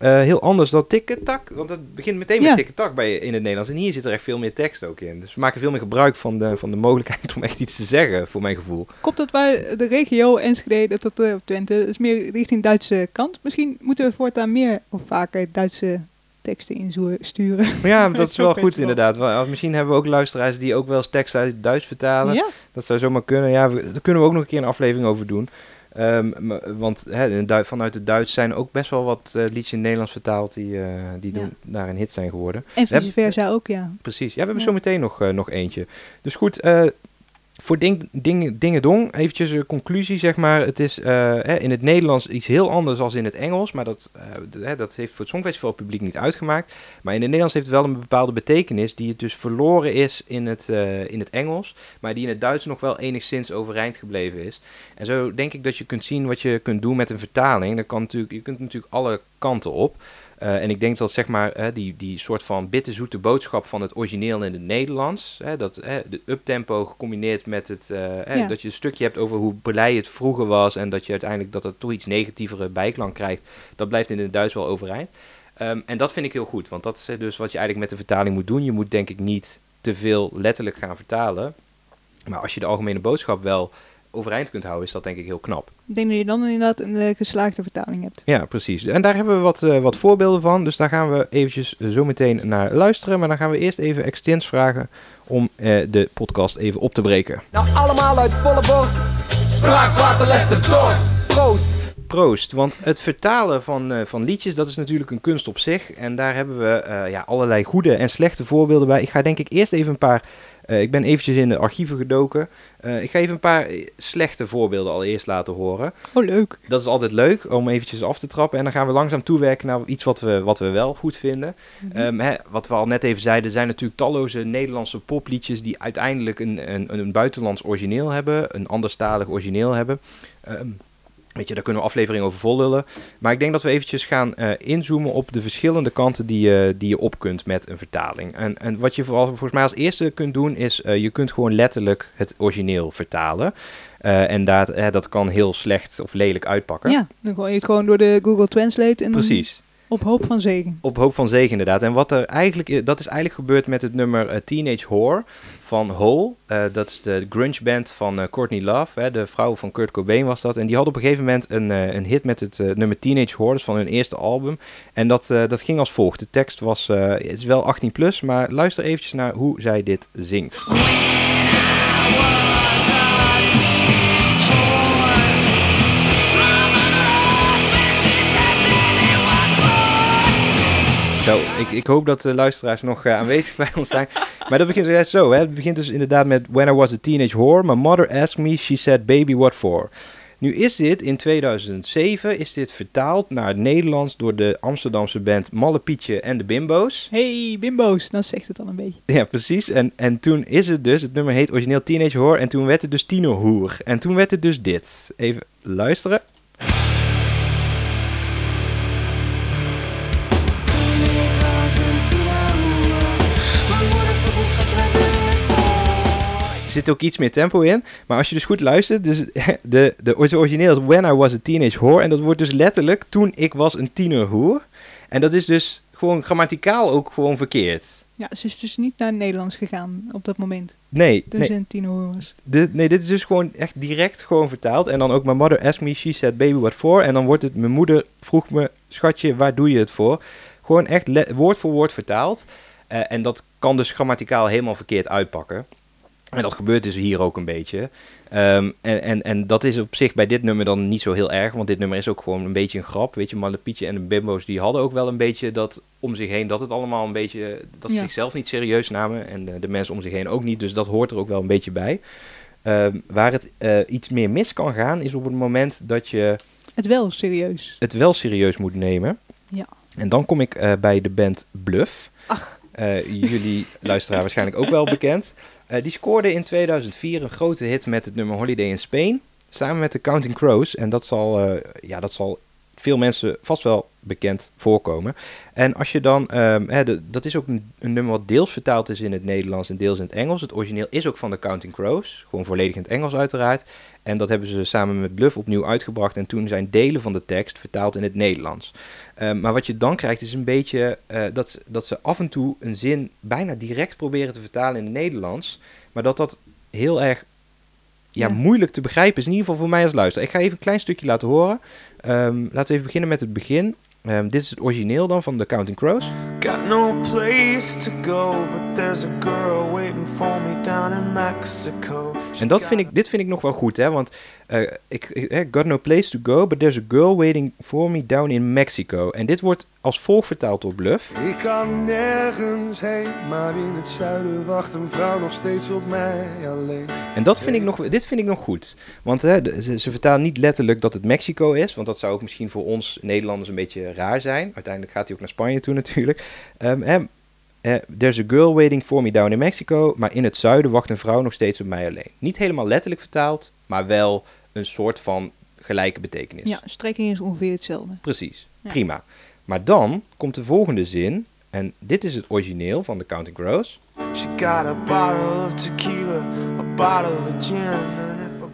eh, heel anders dan tikketak. Want dat begint meteen met tikketak bij in het Nederlands. En hier zit er echt veel meer tekst ook in. Dus we maken veel meer gebruik van de, van de mogelijkheid om echt iets te zeggen, voor mijn gevoel. Komt dat bij de regio Enschede, dat dat eh, op Twente, dat is meer richting Duitse kant. Misschien moeten we voortaan meer of vaker Duitse teksten insturen. Ja, dat is wel goed inderdaad. Misschien hebben we ook luisteraars die ook wel eens tekst uit het Duits vertalen. Ja, Dat zou zomaar kunnen. Ja, we- daar kunnen we ook nog een keer een aflevering over doen. Ehm, want vanuit het Duits zijn ook best wel wat eh, liedjes in het Nederlands vertaald die, eh, die Ja. daar een hit zijn geworden. en vice versa ook, ja. Precies. Ja, we hebben Ja. zo meteen nog, eh, nog eentje. Dus goed, eh, voor ding, ding, Dingedong, eventjes een conclusie, zeg maar. Het is eh, in het Nederlands iets heel anders dan in het Engels. Maar dat, hè, dat heeft voor het publiek niet uitgemaakt. Maar in het Nederlands heeft het wel een bepaalde betekenis... die het dus verloren is in het, eh, in het Engels... maar die in het Duits nog wel enigszins overeind gebleven is. En zo denk ik dat je kunt zien wat je kunt doen met een vertaling. Dat kan natuurlijk, je kunt natuurlijk alle kanten op... Eh, en ik denk dat zeg maar hè, die, die soort van bitterzoete boodschap van het origineel in het Nederlands, hè, dat hè, de uptempo gecombineerd met het, eh, hè, Ja. dat je een stukje hebt over hoe blij het vroeger was en dat je uiteindelijk dat het toch iets negatievere bijklank krijgt, dat blijft in het Duits wel overeind. Ehm, en dat vind ik heel goed, want dat is dus wat je eigenlijk met de vertaling moet doen. Je moet denk ik niet te veel letterlijk gaan vertalen, maar als je de algemene boodschap wel overeind kunt houden, is dat denk ik heel knap. Ik denk dat je dan inderdaad een eh, geslaagde vertaling hebt. Ja, precies. En daar hebben we wat, eh, wat voorbeelden van. Dus daar gaan we eventjes zo meteen naar luisteren. Maar dan gaan we eerst even Extins vragen om eh, de podcast even op te breken. Nou allemaal uit volle borst. Spraakwater legt de dorst. Proost. proost. Want het vertalen van, eh, van liedjes, dat is natuurlijk een kunst op zich. En daar hebben we eh, ja, allerlei goede en slechte voorbeelden bij. Ik ga denk ik eerst even een paar... eh, ik ben eventjes in de archieven gedoken. Eh, ik ga even een paar slechte voorbeelden allereerst laten horen. Oh, leuk. Dat is altijd leuk om eventjes af te trappen. En dan gaan we langzaam toewerken naar iets wat we, wat we wel goed vinden. Mhm. Ehm, hè, wat we al net even zeiden, er zijn natuurlijk talloze Nederlandse popliedjes die uiteindelijk een, een, een buitenlands origineel hebben, een anderstalig origineel hebben. Ehm, weet je, daar kunnen we afleveringen over vollullen. Maar ik denk dat we eventjes gaan eh, inzoomen op de verschillende kanten die, je die je op kunt met een vertaling. En, en wat je vooral volgens mij als eerste kunt doen, is eh, je kunt gewoon letterlijk het origineel vertalen. Eh, en hè, dat kan heel slecht of lelijk uitpakken. Ja, dan gooi je het gewoon door de Google Translate en Precies. op hoop van zegen. Op hoop van zegen inderdaad. En wat er eigenlijk dat is eigenlijk gebeurd met het nummer eh, Teenage Whore van Hole. Eh, dat is de grunge band van eh, Courtney Love, hè, de vrouw van Kurt Cobain was dat. En die had op een gegeven moment een, eh, een hit met het nummer Teenage Whore, dus van hun eerste album. En dat, dat ging als volgt. De tekst was, het is wel 18 plus, maar luister eventjes naar hoe zij dit zingt. Zo, ik, ik hoop dat de luisteraars nog eh, aanwezig bij ons zijn. Maar dat begint juist zo, hè. Het begint dus inderdaad met When I was a teenage whore, my mother asked me, she said, baby, what for? Nu is dit, in 2007, is dit vertaald naar het Nederlands door de Amsterdamse band Malle Pietje en de Bimbo's. Hey, bimbo's, dan zegt het al een beetje. Ja, precies. En, en toen is het dus, het nummer heet origineel Teenage Whore, en toen werd het dus Tienerhoer. En toen werd het dus dit. Even luisteren. Zit ook iets meer tempo in. Maar als je dus goed luistert, dus de, de, het origineel is When I was a teenage whore. En dat wordt dus letterlijk toen ik was een tienerhoer. En dat is dus gewoon grammaticaal ook gewoon verkeerd. Ja, ze is dus niet naar het Nederlands gegaan op dat moment. Nee, Toen nee, ze een tiener was. dit, nee, dit is dus gewoon echt direct gewoon vertaald. En dan ook my mother asked me, she said baby what for. En dan wordt het, mijn moeder vroeg me, schatje, waar doe je het voor? Gewoon echt woord voor woord vertaald. Eh, en dat kan dus grammaticaal helemaal verkeerd uitpakken. En dat gebeurt dus hier ook een beetje. Ehm, en, en, en dat is op zich bij dit nummer dan niet zo heel erg. Want dit nummer is ook gewoon een beetje een grap. Weet je, Mallepietje en de Bimbo's die hadden ook wel een beetje dat om zich heen. Dat het allemaal een beetje, dat ze Ja. zichzelf niet serieus namen. En de, de mensen om zich heen ook niet. Dus dat hoort er ook wel een beetje bij. Ehm, waar het eh, iets meer mis kan gaan is op het moment dat je Het wel serieus. het wel serieus moet nemen. Ja. En dan kom ik eh, bij de band Bluff. Ach. Eh, jullie luisteraar waarschijnlijk ook wel bekend. Eh, die scoorde in 2004 een grote hit met het nummer Holiday in Spain. Samen met de Counting Crows. En dat zal, eh, ja, dat zal veel mensen vast wel bekend voorkomen. En als je dan, ehm, hè, de- dat is ook een, een nummer wat deels vertaald is in het Nederlands en deels in het Engels. Het origineel is ook van de Counting Crows, gewoon volledig in het Engels uiteraard. En dat hebben ze samen met Bluff opnieuw uitgebracht. En toen zijn delen van de tekst vertaald in het Nederlands. Ehm, maar wat je dan krijgt is een beetje eh, dat, dat ze af en toe een zin bijna direct proberen te vertalen in het Nederlands. Maar dat dat heel erg ja, Ja. moeilijk te begrijpen is. In ieder geval voor mij als luisteraar. Ik ga even een klein stukje laten horen. Ehm, laten we even beginnen met het begin. Ehm, dit is het origineel dan van The Counting Crows. Got no place to go, but there's a girl waiting for me down in Mexico. En dat vind ik, dit vind ik nog wel goed, hè? Want eh, ik, ik got no place to go, but there's a girl waiting for me down in Mexico. En dit wordt als volgt vertaald door Bluff. Ik kan nergens heen, maar in het zuiden wacht een vrouw nog steeds op mij alleen. En dat vind ik nog, dit vind ik nog goed. Want hè, ze, ze vertalen niet letterlijk dat het Mexico is. Want dat zou ook misschien voor ons Nederlanders een beetje raar zijn. Uiteindelijk gaat hij ook naar Spanje toe natuurlijk. Ehm, hè, there's a girl waiting for me down in Mexico. Maar in het zuiden wacht een vrouw nog steeds op mij alleen. Niet helemaal letterlijk vertaald, maar wel een soort van gelijke betekenis. Ja, strekking is ongeveer hetzelfde. Precies, Ja. prima. Maar dan komt de volgende zin. En dit is het origineel van The Counting Crows. She got a bottle of tequila, a bottle of gin,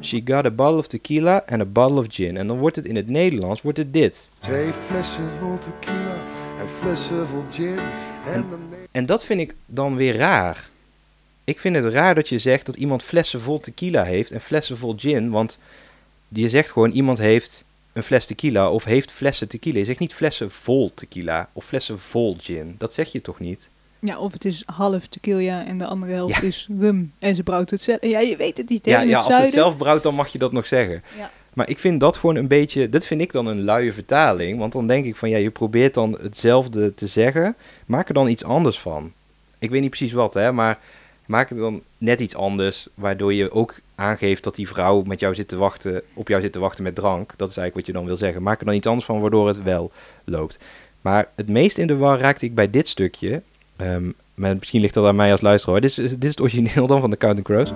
She got a bottle of tequila and a bottle of gin. En dan wordt het in het Nederlands wordt het dit. Twee flessen vol tequila en flessen vol gin. En En dat vind ik dan weer raar. Ik vind het raar dat je zegt dat iemand flessen vol tequila heeft en flessen vol gin. Want je zegt gewoon iemand heeft een fles tequila of heeft flessen tequila. Je zegt niet flessen vol tequila of flessen vol gin. Dat zeg je toch niet? Ja, of het is half tequila en de andere helft Ja. is rum. En ze brouwt het zelf. Ja, je weet het niet. hè, Ja, ja het als het zelf brouwt, dan mag je dat nog zeggen. Ja. Maar ik vind dat gewoon een beetje, dat vind ik dan een luie vertaling. Want dan denk ik van, ja, je probeert dan hetzelfde te zeggen. Maak er dan iets anders van. Ik weet niet precies wat, hè, maar maak het dan net iets anders. Waardoor je ook aangeeft dat die vrouw met jou zit te wachten, op jou zit te wachten met drank. Dat is eigenlijk wat je dan wil zeggen. Maak er dan iets anders van, waardoor het wel loopt. Maar het meest in de war raakte ik bij dit stukje. Ehm, maar misschien ligt dat aan mij als luisteraar. Dit is, dit is het origineel dan van de Counting Crows.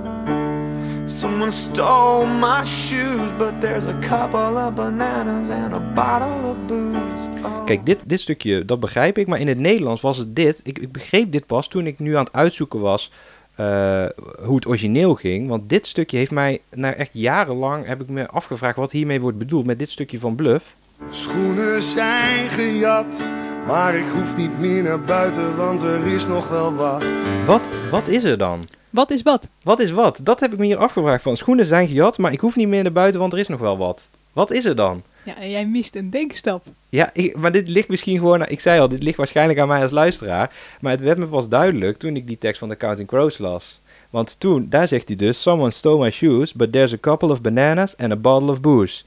Someone stole my shoes, but there's a couple of bananas and a bottle of booze. Oh. Kijk, dit, dit stukje, dat begrijp ik. Maar in het Nederlands was het dit. Ik, ik begreep dit pas toen ik nu aan het uitzoeken was eh, hoe het origineel ging. Want dit stukje heeft mij, nou echt jarenlang, heb ik me afgevraagd wat hiermee wordt bedoeld met dit stukje van Bluff. Schoenen zijn gejat, maar ik hoef niet meer naar buiten, want er is nog wel wat. Wat, wat is er dan? Wat is wat? Wat is wat? Dat heb ik me hier afgevraagd van. Schoenen zijn gejat, maar ik hoef niet meer naar buiten, want er is nog wel wat. Wat is er dan? Ja, en jij mist een denkstap. Ja, ik, maar dit ligt misschien gewoon... Ik zei al, dit ligt waarschijnlijk aan mij als luisteraar. Maar het werd me pas duidelijk toen ik die tekst van The Counting Crows las. Want toen, daar zegt hij dus... Someone stole my shoes, but there's a couple of bananas and a bottle of booze.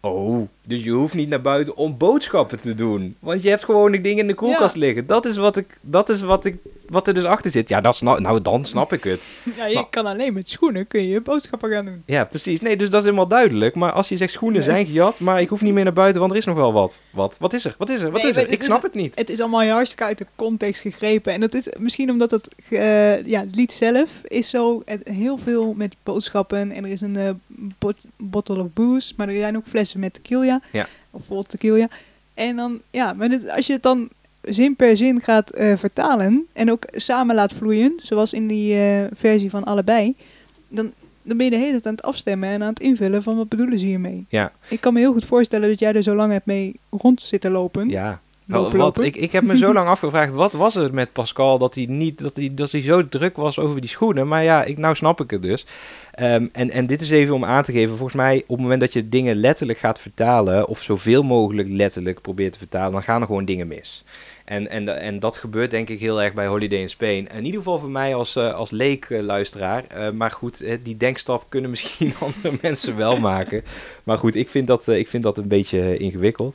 Oh, dus je hoeft niet naar buiten om boodschappen te doen. Want je hebt gewoon die dingen in de koelkast Ja. liggen. Dat is wat ik... Dat is wat ik... Wat er dus achter zit. Ja, dat snap, nou dan snap ik het. Ja, je kan alleen met schoenen kun je boodschappen gaan doen. Ja, precies. Nee, dus dat is helemaal duidelijk. Maar als je zegt schoenen Nee. zijn gejat, maar ik hoef niet meer naar buiten, want er is nog wel wat. Wat? Wat is er? Wat is er? Wat Nee, is er? Ik snap het niet. Het is allemaal hartstikke uit de context gegrepen. En dat is misschien omdat het, eh, ja, het lied zelf is zo het, heel veel met boodschappen. En er is een eh, bot- bottle of booze, maar er zijn ook flessen met tequila. Ja. Of vol tequila. En dan, ja, maar dit- als je het dan zin per zin gaat eh, vertalen en ook samen laat vloeien, zoals in die eh, versie van allebei, dan, dan ben je de hele tijd aan het afstemmen en aan het invullen van wat bedoelen ze hiermee. Ja. Ik kan me heel goed voorstellen dat jij er zo lang hebt mee rond zitten lopen. Ja. Lopen, Wat, lopen. ik, ik heb me zo lang afgevraagd, wat was er met Pascal dat hij niet, dat hij, dat hij zo druk was over die schoenen. Maar ja, ik, nou snap ik het dus. Ehm, en, en dit is even om aan te geven, volgens mij op het moment dat je dingen letterlijk gaat vertalen, of zoveel mogelijk letterlijk probeert te vertalen, dan gaan er gewoon dingen mis. En, en, en dat gebeurt denk ik heel erg bij Holiday in Spain. In ieder geval voor mij als, eh, als leek-luisteraar. maar goed, eh, die denkstap kunnen misschien andere mensen wel maken. Maar goed, ik vind dat, eh, ik vind dat een beetje eh, ingewikkeld.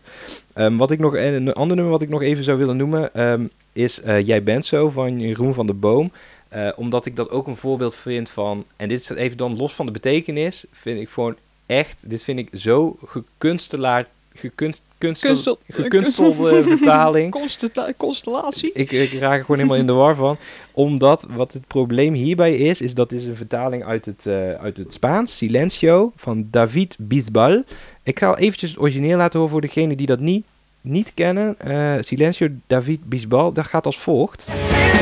Ehm, wat ik nog, en een ander nummer wat ik nog even zou willen noemen ehm, is eh, Jij bent zo van Jeroen van de Boom. Eh, omdat ik dat ook een voorbeeld vind van, en dit is even dan los van de betekenis, vind ik gewoon echt, dit vind ik zo gekunstelaar, gekunst, kunstel, Kunstel- gekunstelde vertaling. Constellatie. Ik, ik raak er gewoon helemaal in de war van. Omdat wat het probleem hierbij is, is dat is een vertaling uit het, eh, uit het Spaans, Silencio, van David Bisbal. Ik ga eventjes het origineel laten horen voor degenen die dat niet, niet kennen. Eh, Silencio, David Bisbal, dat gaat als volgt. Silencio,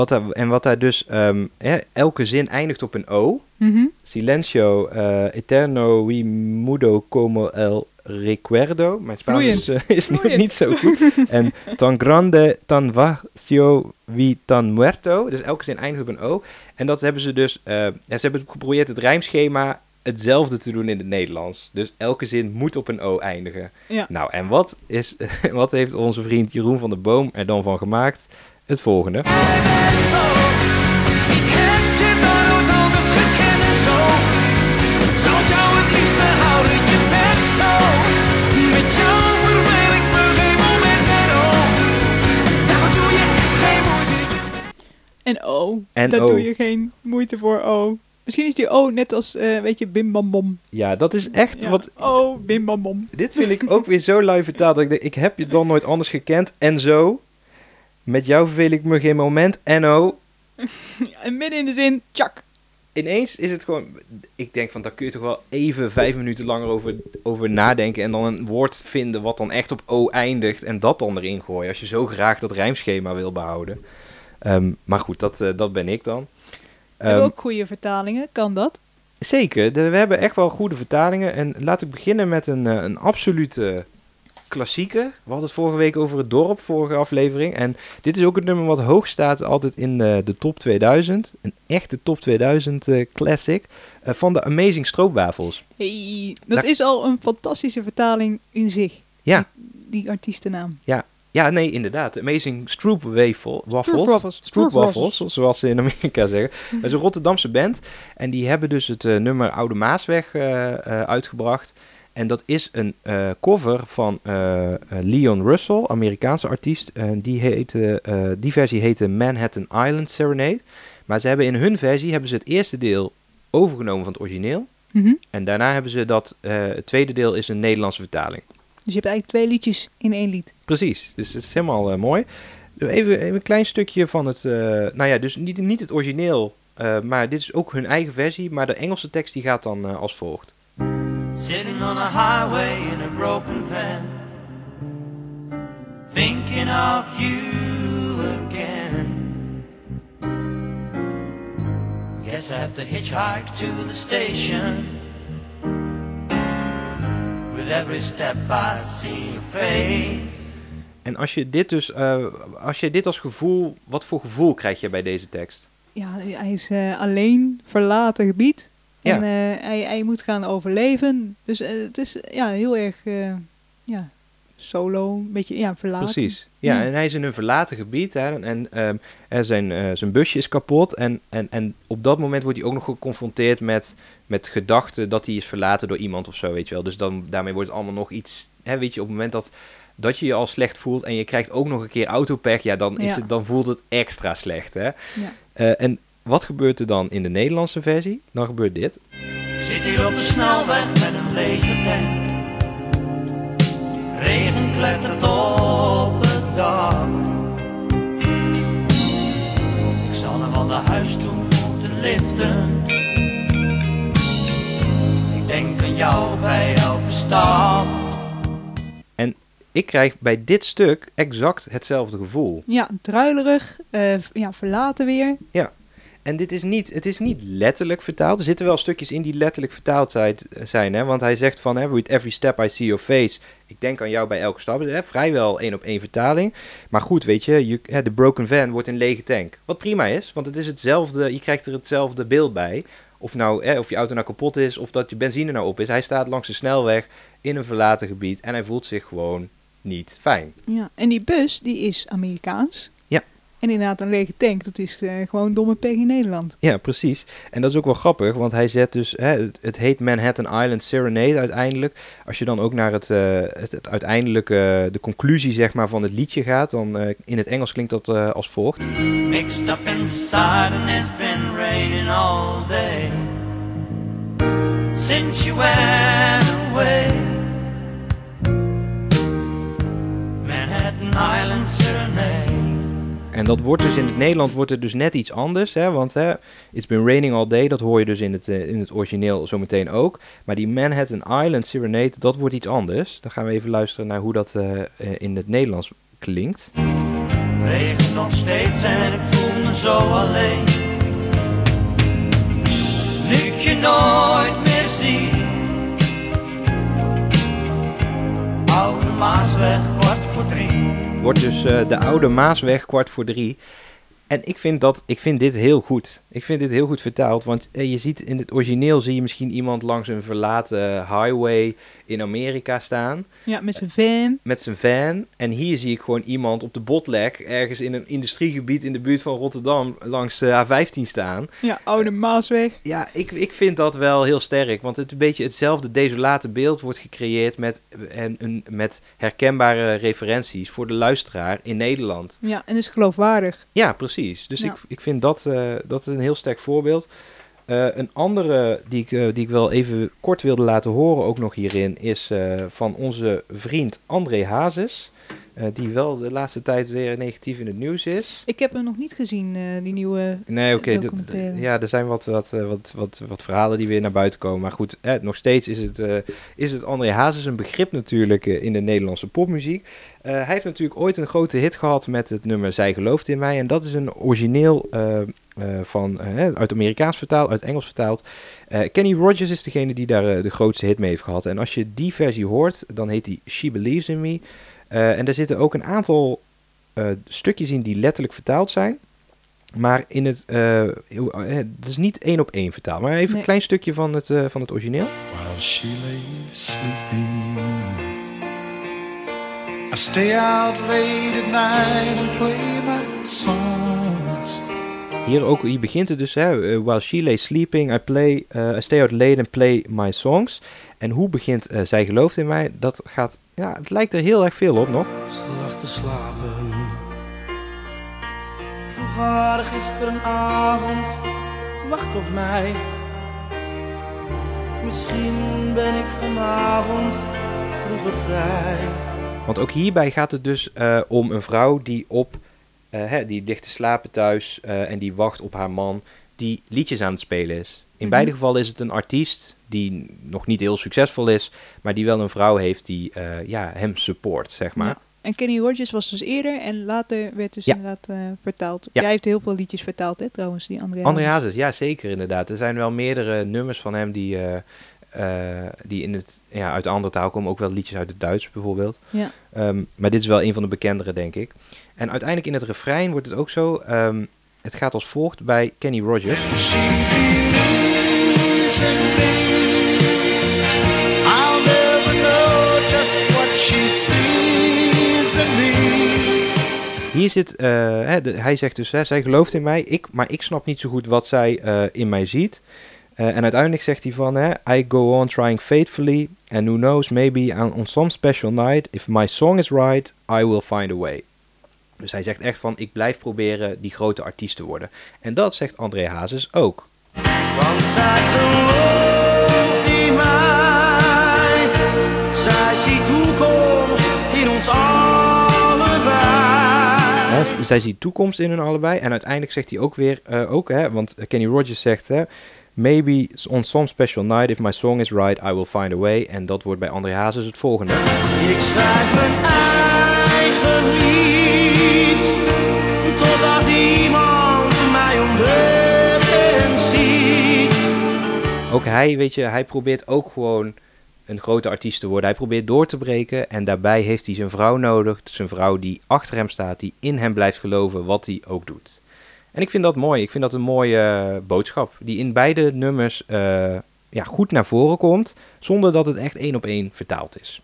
wat daar, en wat daar dus, ehm, hè, elke zin eindigt op een O. Mhm. Silencio, eh, eterno y mudo como el recuerdo. Mijn Spaans is, eh, is niet zo goed. en tan grande, tan vacío y tan muerto. Dus elke zin eindigt op een O. En dat hebben ze dus, eh, ja, ze hebben geprobeerd het rijmschema hetzelfde te doen in het Nederlands. Dus elke zin moet op een O eindigen. Ja. Nou, en wat, is, wat heeft onze vriend Jeroen van der Boom er dan van gemaakt? Het volgende. En en oh. Daar doe je geen moeite. je- En O. En Daar O. doe je geen moeite voor O. Misschien is die O net als, eh, weet je, bim bam bom. Ja, dat is echt Ja. wat... O, bim bam bom. Dit vind ik ook weer zo lui vertaald. Dat ik denk, ik heb je dan nooit anders gekend. En zo. Met jou verveel ik me geen moment. En oh. En midden in de zin, tjak. Ineens is het gewoon... Ik denk van, daar kun je toch wel even vijf minuten langer over, over nadenken. En dan een woord vinden wat dan echt op O eindigt. En dat dan erin gooien. Als je zo graag dat rijmschema wil behouden. Ehm, maar goed, dat, eh, dat ben ik dan. We hebben Ehm, ook goede vertalingen, kan dat? Zeker, de- we hebben echt wel goede vertalingen. En laat ik beginnen met een, eh, een absolute klassieker. We hadden het vorige week over het dorp, vorige aflevering. En dit is ook het nummer wat hoog staat altijd in de, de top 2000. Een echte top 2000 eh, classic eh, van de Amazing Stroopwafels. Hey, dat Nou- is al een fantastische vertaling in zich. Ja. Die, die artiestennaam. Ja, nee, inderdaad. Amazing Stroop Wafel, Waffles. Stroopwafels. Stroop Waffles, Stroopwafels. zoals ze in Amerika zeggen. Dat is een Rotterdamse band. En die hebben dus het eh, nummer Oude Maasweg uitgebracht. En dat is een eh, cover van eh, eh, Leon Russell, Amerikaanse artiest. En die, heette, die versie heette Manhattan Island Serenade. Maar ze hebben in hun versie hebben ze het eerste deel overgenomen van het origineel. Mhm. En daarna hebben ze dat, het tweede deel is een Nederlandse vertaling. Dus je hebt eigenlijk twee liedjes in één lied. Precies, dus het is helemaal mooi. Even, even een klein stukje van het, nou ja, dus niet, niet het origineel, maar dit is ook hun eigen versie, maar de Engelse tekst die gaat dan als volgt. Sitting on a highway in a broken van, thinking of you again. Guess I have to hitchhike to the station. With every step I see your face. En als je dit dus, eh, als je dit als gevoel, wat voor gevoel krijg je bij deze tekst? Ja, hij is eh, alleen, verlaten gebied. Ja. En eh, hij, hij moet gaan overleven. Dus eh, het is ja, heel erg eh, ja, solo, een beetje ja, verlaten. Precies. Ja, Ja. en hij is in een verlaten gebied hè, en ehm, er zijn, eh, zijn busje is kapot. En, en, en op dat moment wordt hij ook nog geconfronteerd met, met gedachten dat hij is verlaten door iemand of zo, weet je wel. Dus dan, daarmee wordt het allemaal nog iets, hè, weet je, op het moment dat, dat je je al slecht voelt en je krijgt ook nog een keer autopech, ja, dan, is Ja. het, dan voelt het extra slecht, hè. Ja. Eh, en wat gebeurt er dan in de Nederlandse versie? Dan gebeurt dit. Zit hier op de snelweg met een lege tank. Regen klettert op het dak. Ik zal naar van de huis toe moeten liften. Ik denk aan jou bij elke stap. Ik krijg bij dit stuk exact hetzelfde gevoel. Ja, druilerig, eh, ja, verlaten weer. En dit is niet, het is niet letterlijk vertaald. Er zitten wel stukjes in die letterlijk vertaald zijn, zijn hè? want hij zegt van, with every step I see your face, ik denk aan jou bij elke stap. Hè? Vrijwel één op één vertaling. Maar goed, weet je, de broken van wordt een lege tank. Wat prima is, want het is hetzelfde, je krijgt er hetzelfde beeld bij. Of, nou, hè, of je auto nou kapot is, of dat je benzine nou op is. Hij staat langs de snelweg in een verlaten gebied en hij voelt zich gewoon niet fijn. Ja. En die bus, die is Amerikaans. En inderdaad, een lege tank, dat is eh, gewoon domme pech in Nederland. Ja, precies. En dat is ook wel grappig, want hij zet dus, hè, het, het heet Manhattan Island Serenade uiteindelijk. Als je dan ook naar het, eh, het, het uiteindelijke, de conclusie zeg maar van het liedje gaat, dan eh, in het Engels klinkt dat eh, als volgt. Mixed up inside and it's been raining all day. Since you went away. Manhattan Island Serenade. En dat wordt dus in het Nederland wordt het dus net iets anders, hè, want hè, It's Been Raining All Day, dat hoor je dus in het, eh, in het origineel zometeen ook. Maar die Manhattan Island Serenade, dat wordt iets anders. Dan gaan we even luisteren naar hoe dat eh, eh, in het Nederlands klinkt. Regent nog steeds en ik voel me zo alleen. Nu je nooit meer. Oude Maasweg, kwart voor drie. Wordt dus eh, de oude Maasweg kwart voor drie. En ik vind, dat, ik vind dit heel goed. Ik vind dit heel goed vertaald. Want eh, je ziet in het origineel zie je misschien iemand langs een verlaten highway in Amerika staan. Ja, met zijn van. Met zijn van. En hier zie ik gewoon iemand op de botlek ergens in een industriegebied in de buurt van Rotterdam langs de A15 staan. Ja, oude Maasweg. Ja, ik, ik vind dat wel heel sterk. Want het een beetje hetzelfde desolate beeld wordt gecreëerd met, en, een, met herkenbare referenties voor de luisteraar in Nederland. Ja, en is geloofwaardig. Ja, precies. Dus Ja. ik, ik vind dat, eh, dat een heel sterk voorbeeld. Eh, een andere die ik, eh, die ik wel even kort wilde laten horen, ook nog hierin, is eh, van onze vriend André Hazes. die wel de laatste tijd weer negatief in het nieuws is. Ik heb hem nog niet gezien, die nieuwe... Nee, oké. ja, er zijn wat, wat, wat, wat, wat verhalen die weer naar buiten komen. Maar goed, eh, nog steeds is het, is het André Hazes een begrip natuurlijk in de Nederlandse popmuziek. Hij heeft natuurlijk ooit een grote hit gehad met het nummer Zij gelooft in mij. En dat is een origineel van, eh, uit het Amerikaans vertaald, uit Engels vertaald. Eh, Kenny Rogers is degene die daar eh, de grootste hit mee heeft gehad. En als je die versie hoort, dan heet die She Believes in Me. Eh, en daar zitten ook een aantal eh, stukjes in die letterlijk vertaald zijn. Maar in het, eh, eh, het is niet één op één vertaald. Maar even Nee. een klein stukje van het, eh, van het origineel. while she lay sleeping. I stay out late at night and play my songs. Hier, ook, hier begint het dus, hè, eh, while she lay sleeping, I, play, eh, I stay out late and play my songs. En hoe begint eh, zij gelooft in mij? Dat gaat, ja, het lijkt er heel erg veel op nog. Ze lag te slapen. Vroeg haar gisterenavond, wacht op mij. Misschien ben ik vanavond vroeger vrij. Want ook hierbij gaat het dus om een vrouw die op, hè, die ligt te slapen thuis eh, en die wacht op haar man, die liedjes aan het spelen is. In Mhm. beide gevallen is het een artiest die nog niet heel succesvol is, maar die wel een vrouw heeft die eh, ja, hem support, zeg maar. Ja. En Kenny Rogers was dus eerder en later werd dus Ja. inderdaad eh, vertaald. Ja. Jij heeft heel veel liedjes vertaald, hè, trouwens, die André. André Hazes, ja zeker inderdaad. Er zijn wel meerdere nummers van hem die, eh, eh, die in het, ja, uit een andere taal komen. Ook wel liedjes uit het Duits bijvoorbeeld. Ja. Ehm, maar dit is wel een van de bekendere, denk ik. En uiteindelijk in het refrein wordt het ook zo. ehm, het gaat als volgt bij Kenny Rogers. She believes in me. I'll never know just what she sees in me. Hier zit, eh, hè, de- hij zegt dus, hè, zij gelooft in mij, ik, maar ik snap niet zo goed wat zij eh, in mij ziet. Eh, en uiteindelijk zegt hij van, hè, I go on trying faithfully, and who knows, maybe on, some special night, if my song is right, I will find a way. Dus hij zegt echt van, ik blijf proberen die grote artiest te worden. En dat zegt André Hazes ook. Want zij ziet toekomst in ons allebei. Zij ziet toekomst in hun allebei. En uiteindelijk zegt hij ook weer, eh, ook, hè, want Kenny Rogers zegt, hè, maybe on some special night, if my song is right, I will find a way. En dat wordt bij André Hazes het volgende. Ik schrijf mijn eigen lied. Totdat iemand mij ontdekt en ziet. Ook hij, weet je, hij probeert ook gewoon een grote artiest te worden. Hij probeert door te breken en daarbij heeft hij zijn vrouw nodig. Zijn vrouw die achter hem staat, die in hem blijft geloven wat hij ook doet. En ik vind dat mooi. Ik vind dat een mooie eh, boodschap. Die in beide nummers eh, ja, goed naar voren komt, zonder dat het echt één op één vertaald is.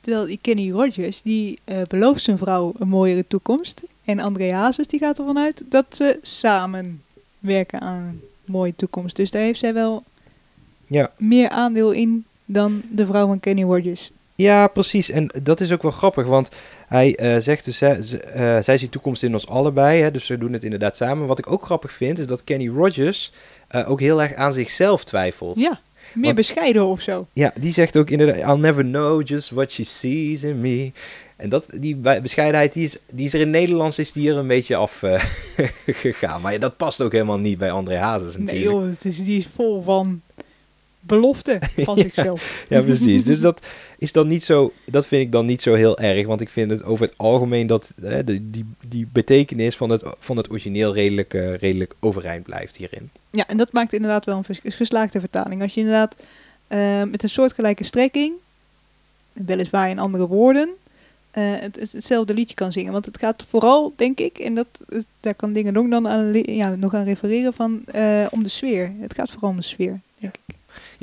Terwijl Kenny Rogers, die eh, belooft zijn vrouw een mooiere toekomst. En André Hazes, die gaat ervan uit dat ze samen werken aan een mooie toekomst. Dus daar heeft zij wel Ja. meer aandeel in dan de vrouw van Kenny Rogers. Ja, precies. En dat is ook wel grappig, want hij eh, zegt dus, hè, eh, zij ziet toekomst in ons allebei, hè, dus ze doen het inderdaad samen. Wat ik ook grappig vind, is dat Kenny Rogers eh, ook heel erg aan zichzelf twijfelt. Ja, meer Want- bescheiden of zo. Ja, die zegt ook inderdaad, I'll never know just what she sees in me. En dat, die be- bescheidenheid, die is, die is er in Nederlands is die er een beetje af eh, gegaan. Maar ja, dat past ook helemaal niet bij André Hazes Nee natuurlijk. joh, het is, die is vol van belofte van Ja. zichzelf. Ja, precies. Dus dat is dan niet zo, dat vind ik dan niet zo heel erg. Want ik vind het over het algemeen dat hè, die, die betekenis van het, van het origineel redelijk, eh, redelijk overeind blijft hierin. Ja, en dat maakt inderdaad wel een geslaagde vertaling. Als je inderdaad eh, met een soortgelijke strekking, weliswaar in andere woorden, eh, het, het- hetzelfde liedje kan zingen. Want het gaat vooral, denk ik, en dat, daar kan Dingen ook dan aan, ja, nog aan refereren, van, eh, om de sfeer. Het gaat vooral om de sfeer, denk ik.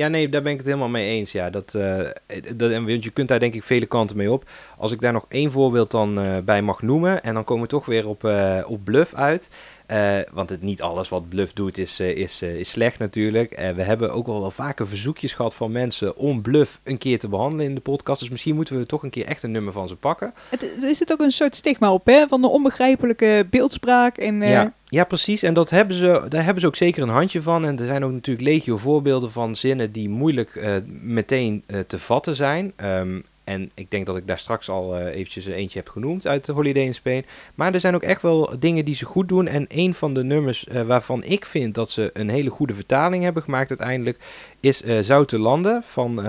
Ja, nee, daar ben ik het helemaal mee eens. Ja, dat, eh, dat, en want je kunt daar denk ik vele kanten mee op. Als ik daar nog één voorbeeld dan eh, bij mag noemen, en dan komen we toch weer op, eh, op Bluff uit. Eh, want het, niet alles wat Bluff doet is, eh, is, eh, is slecht natuurlijk. We hebben ook al wel vaker verzoekjes gehad van mensen om Bluff een keer te behandelen in de podcast. Dus misschien moeten we toch een keer echt een nummer van ze pakken. Het, er zit ook een soort stigma op, hè, van de onbegrijpelijke beeldspraak. En, Ja, ja, precies. En dat hebben ze, daar hebben ze ook zeker een handje van. En er zijn ook natuurlijk legio voorbeelden van zinnen die moeilijk meteen te vatten zijn. Ehm, En ik denk dat ik daar straks al eh, eventjes eentje heb genoemd uit de Holiday in Spain. Maar er zijn ook echt wel dingen die ze goed doen. En een van de nummers eh, waarvan ik vind dat ze een hele goede vertaling hebben gemaakt uiteindelijk... is eh Zoute Landen van...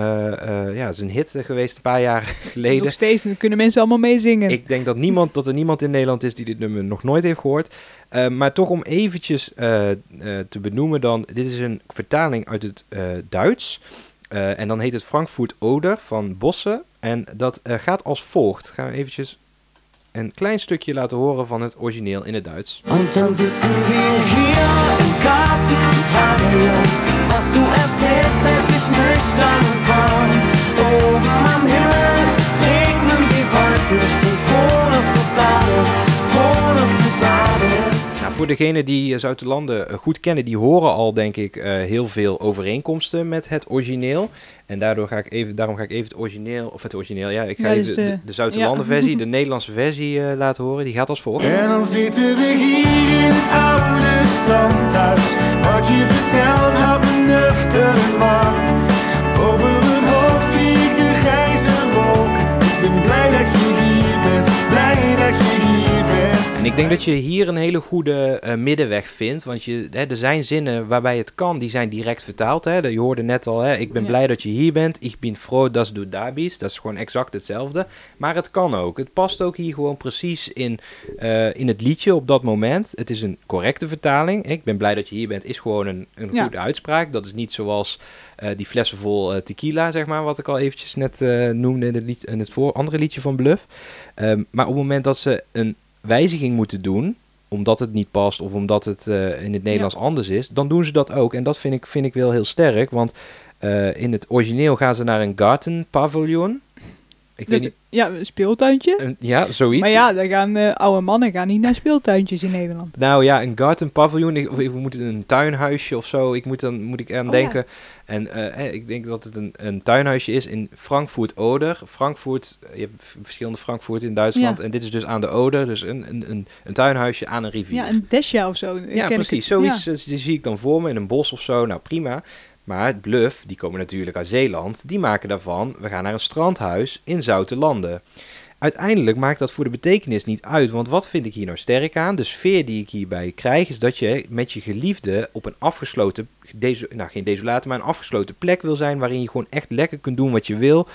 ja, het is een hit geweest een paar jaar geleden. Nog steeds, kunnen mensen allemaal meezingen. Ik denk dat, niemand, dat er niemand in Nederland is die dit nummer nog nooit heeft gehoord. Eh, maar toch om eventjes te benoemen dan, dit is een vertaling uit het Duits. En dan heet het Frankfurt Oder van Bosse. En dat eh, gaat als volgt. Gaan we eventjes een klein stukje laten horen van het origineel in het Duits. Und dann sitzen wir hier im Gartenpavillon. Was du erzählst, hält mich nüchtern warm. Oben am Himmel regnen die Wolken. Ich voor degenen die eh, Zuid-Landen eh, goed kennen, die horen al denk ik eh, heel veel overeenkomsten met het origineel. En daardoor ga ik even, daarom ga ik even het origineel, of het origineel, ja, ik ga Ja, even dus de, de- de, Zuid-Landen ja. versie, de Nederlandse versie laten horen. Die gaat als volgt. En dan zitten we hier in het oude standhuis. Wat je vertelt houdt me nuchter en En ik denk dat je hier een hele goede eh, middenweg vindt. Want je, hè, er zijn zinnen waarbij het kan, die zijn direct vertaald. Hè. Je hoorde net al, hè, ik ben Ja. blij dat je hier bent. Ik ben froh dat du da bist. Dat is gewoon exact hetzelfde. Maar het kan ook. Het past ook hier gewoon precies in, eh, in het liedje op dat moment. Het is een correcte vertaling. Ik ben blij dat je hier bent, is gewoon een, een Ja. goede uitspraak. Dat is niet zoals eh, die flessen vol tequila, zeg maar, wat ik al eventjes net noemde in het, lied, in het voor, andere liedje van Bluff. Ehm, maar op het moment dat ze een wijziging moeten doen, omdat het niet past of omdat het eh, in het Nederlands anders is, dan doen ze dat ook. En dat vind ik, vind ik wel heel sterk, want eh, in het origineel gaan ze naar een garden pavilion. Ik weet Dat- niet, Ja, een speeltuintje. een- ja, zoiets. Maar ja, dan gaan eh, oude mannen gaan niet naar speeltuintjes in Nederland. Nou ja, een garden pavilion, ik, of ik moet een tuinhuisje of zo, ik moet, dan, moet ik aan Oh, denken. En eh, eh, ik denk dat het een, een tuinhuisje is in Frankfurt Oder. Frankfurt, je hebt verschillende Frankfurt in Duitsland Ja. en dit is dus aan de Oder, dus een, een, een, een tuinhuisje aan een rivier. Ja, een desja of zo. Ja, precies. Zoiets Ja. zie ik dan voor me in een bos of zo. Nou, prima. Maar het Bluff, die komen natuurlijk uit Zeeland. Die maken daarvan, we gaan naar een strandhuis in Zoute Landen. Uiteindelijk maakt dat voor de betekenis niet uit. Want wat vind ik hier nou sterk aan? De sfeer die ik hierbij krijg is dat je met je geliefde op een afgesloten, deso, nou geen desolate, maar een afgesloten plek wil zijn. Waarin je gewoon echt lekker kunt doen wat je wil.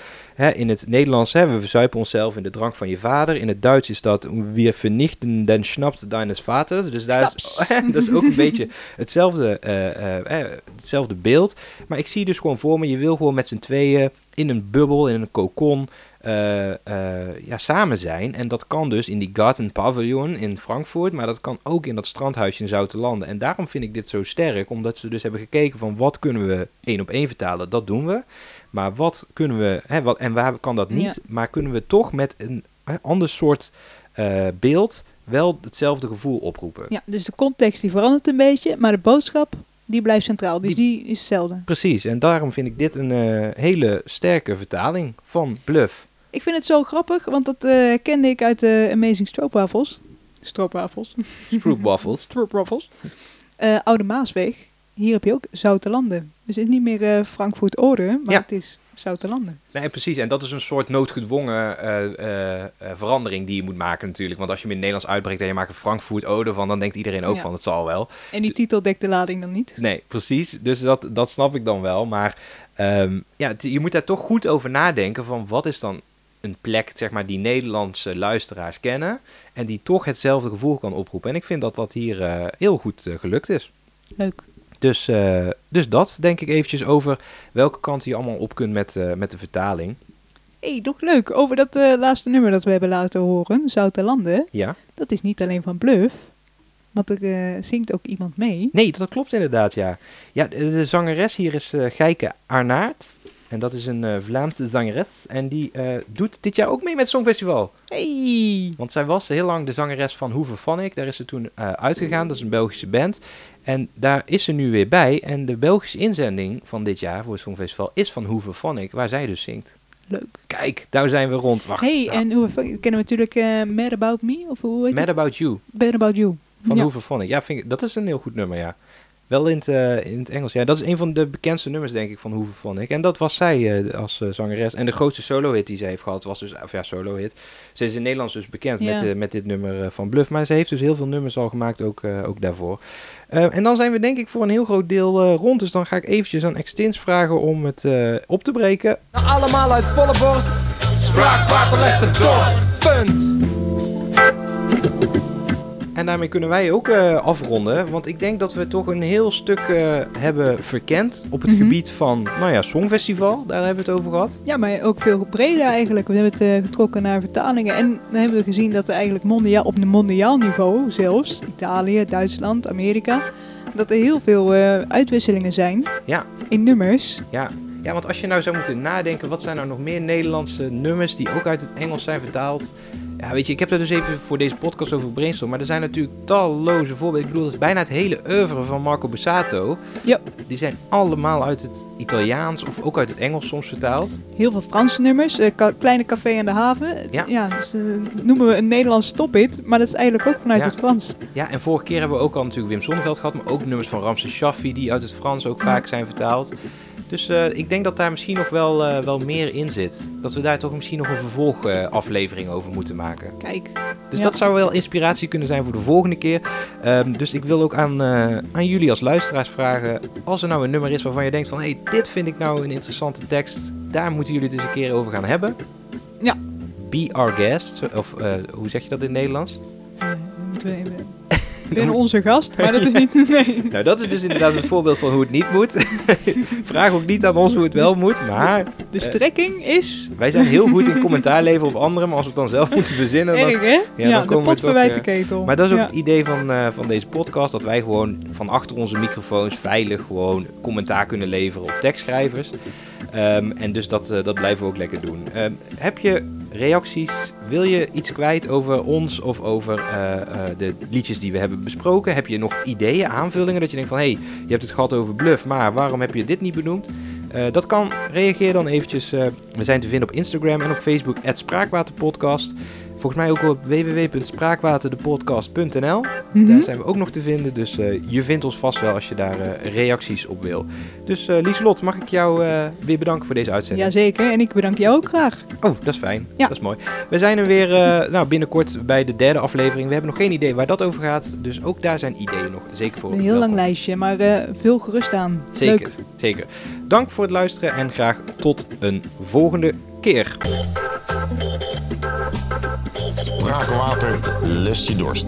In het Nederlands, hè, we verzuipen onszelf in de drank van je vader. In het Duits is dat, wir vernichten den Schnaps deines Vaters. Dus daar is, dat is ook een beetje hetzelfde, eh, eh, hetzelfde beeld. Maar ik zie dus gewoon voor me, je wil gewoon met z'n tweeën in een bubbel, in een kokon, eh, eh, ja, samen zijn. En dat kan dus in die Garten Pavilion in Frankfurt, maar dat kan ook in dat strandhuisje in Zoutelanden. En daarom vind ik dit zo sterk, omdat ze dus hebben gekeken van wat kunnen we één op één vertalen, dat doen we. Maar wat kunnen we, hè, wat, en waar kan dat niet, Ja. maar kunnen we toch met een hè, ander soort eh, beeld wel hetzelfde gevoel oproepen. Ja, dus de context die verandert een beetje, maar de boodschap die blijft centraal. Dus die, is hetzelfde. Precies, en daarom vind ik dit een hele sterke vertaling van Bluff. Ik vind het zo grappig, want dat eh, kende ik uit de Amazing Stroopwafels. Stroopwafels. Stroopwafels. Stroopwafels. Eh, Oude Maasweg. Hier heb je ook Zoute Landen. Dus het is niet meer eh, Frankfurt Oder, maar Ja. het is Zoute Landen. Nee, precies. En dat is een soort noodgedwongen eh, eh, eh, verandering die je moet maken natuurlijk. Want als je hem in het Nederlands uitbreekt en je maakt een Frankfurt Ode van, dan denkt iedereen ook Ja. van, het zal wel. En die titel dekt de lading dan niet. Nee, precies. Dus dat, dat snap ik dan wel. Maar ehm, ja, je moet daar toch goed over nadenken van wat is dan een plek, zeg maar, die Nederlandse luisteraars kennen. En die toch hetzelfde gevoel kan oproepen. En ik vind dat dat hier eh, heel goed eh, gelukt is. Leuk. Dus, eh, dus dat denk ik eventjes over welke kant je allemaal op kunt met, met de vertaling. hey, nog leuk. Over dat laatste nummer dat we hebben laten horen, Zoute Landen. Ja. Dat is niet alleen van Bluff, want er zingt ook iemand mee. Nee, dat klopt inderdaad, ja. Ja, de, de zangeres hier is eh Geike Arnaert. En dat is een eh, Vlaamse zangeres. En die eh, doet dit jaar ook mee met het Songfestival. Hey! Want zij was heel lang de zangeres van Hoeve Phonic. Daar is ze toen eh, uitgegaan. Dat is een Belgische band. En daar is ze nu weer bij. En de Belgische inzending van dit jaar voor het Songfestival is van Hoeve Phonic. Waar zij dus zingt. Leuk. Kijk, daar zijn we rond. Wacht. hey, nou, en hoe kennen we natuurlijk Mad About Me? Of hoe heet Mad het? About You Mad About You. van ja. Hoeve. Ja, vind ik, dat is een heel goed nummer, ja. Wel in het, eh, in het Engels. Ja, dat is een van de bekendste nummers, denk ik, van Hoeve van ik. En dat was zij eh, als eh, zangeres. En de grootste solo-hit die ze heeft gehad was dus, of ja, solo-hit. Ze is in Nederland dus bekend Ja. met, met dit nummer van Bluff. Maar ze heeft dus heel veel nummers al gemaakt, ook, eh, ook daarvoor. Eh, en dan zijn we denk ik voor een heel groot deel rond. Dus dan ga ik eventjes aan Extins vragen om het eh, op te breken. Nou, allemaal uit volle borst. Legt de dorst. Punt. En daarmee kunnen wij ook eh, afronden. Want ik denk dat we toch een heel stuk eh, hebben verkend op het Mhm. gebied van, nou ja, Songfestival. Daar hebben we het over gehad. Ja, maar ook veel breder eigenlijk. We hebben het eh, getrokken naar vertalingen. En dan hebben we gezien dat er eigenlijk mondiaal, op een mondiaal niveau zelfs, Italië, Duitsland, Amerika, dat er heel veel uitwisselingen zijn Ja. in nummers. Ja. Ja, want als je nou zou moeten nadenken, wat zijn nou nog meer Nederlandse nummers die ook uit het Engels zijn vertaald? Ja, weet je, ik heb er dus even voor deze podcast over brainstorm, maar er zijn natuurlijk talloze voorbeelden. Ik bedoel, dat is bijna het hele oeuvre van Marco Bussato. Ja. Die zijn allemaal uit het Italiaans of ook uit het Engels soms vertaald. Heel veel Franse nummers. eh, Ka- Kleine Café aan de Haven. Ja. ja dus, eh, noemen we een Nederlandse tophit. Maar dat is eigenlijk ook vanuit Ja. het Frans. Ja, en vorige keer hebben we ook al natuurlijk Wim Sonneveld gehad, maar ook nummers van Ramses Shaffi die uit het Frans ook vaak zijn vertaald. Dus eh, ik denk dat daar misschien nog wel, eh, wel meer in zit. Dat we daar toch misschien nog een vervolgaflevering over moeten maken. Kijk. Dus Ja. dat zou wel inspiratie kunnen zijn voor de volgende keer. Ehm, dus ik wil ook aan, eh, aan jullie als luisteraars vragen, als er nou een nummer is waarvan je denkt van, hé, hey, dit vind ik nou een interessante tekst, daar moeten jullie het eens een keer over gaan hebben. Ja. Be our guest, of hoe zeg je dat in het Nederlands? Moeten we even... Ben onze gast, maar dat is niet... Nee. Nou, dat is dus inderdaad het voorbeeld van hoe het niet moet. Vraag ook niet aan ons hoe het wel moet, maar De strekking is... wij zijn heel goed in commentaar leveren op anderen, maar als we het dan zelf moeten verzinnen, dan... Erg, hè? Ja, dan de komen we pot verwijt de eh, ketel. Maar dat is ook Ja. het idee van, eh, van deze podcast, dat wij gewoon van achter onze microfoons veilig gewoon commentaar kunnen leveren op tekstschrijvers. Ehm, en dus dat, eh, dat blijven we ook lekker doen. Ehm, heb je reacties? Wil je iets kwijt over ons of over eh, eh, de liedjes die we hebben besproken? Heb je nog ideeën, aanvullingen dat je denkt van... hé, hey, je hebt het gehad over Bluff, maar waarom heb je dit niet benoemd? Dat kan. Reageer dan eventjes. we zijn te vinden op Instagram en op Facebook, Spraakwaterpodcast. Volgens mij ook op www.spraakwaterdepodcast.nl. Mhm. Daar zijn we ook nog te vinden. Dus eh, je vindt ons vast wel als je daar eh, reacties op wil. Dus eh Lieselot, mag ik jou weer bedanken voor deze uitzending? Jazeker, en ik bedank jou ook graag. Oh, dat is fijn. Ja. Dat is mooi. We zijn er weer nou, binnenkort bij de derde aflevering. We hebben nog geen idee waar dat over gaat. Dus ook daar zijn ideeën nog zeker voor. Een heel lang lijstje, maar veel gerust aan. Zeker, Leuk. zeker. Dank voor het luisteren en graag tot een volgende keer. Spraakwater lust je dorst.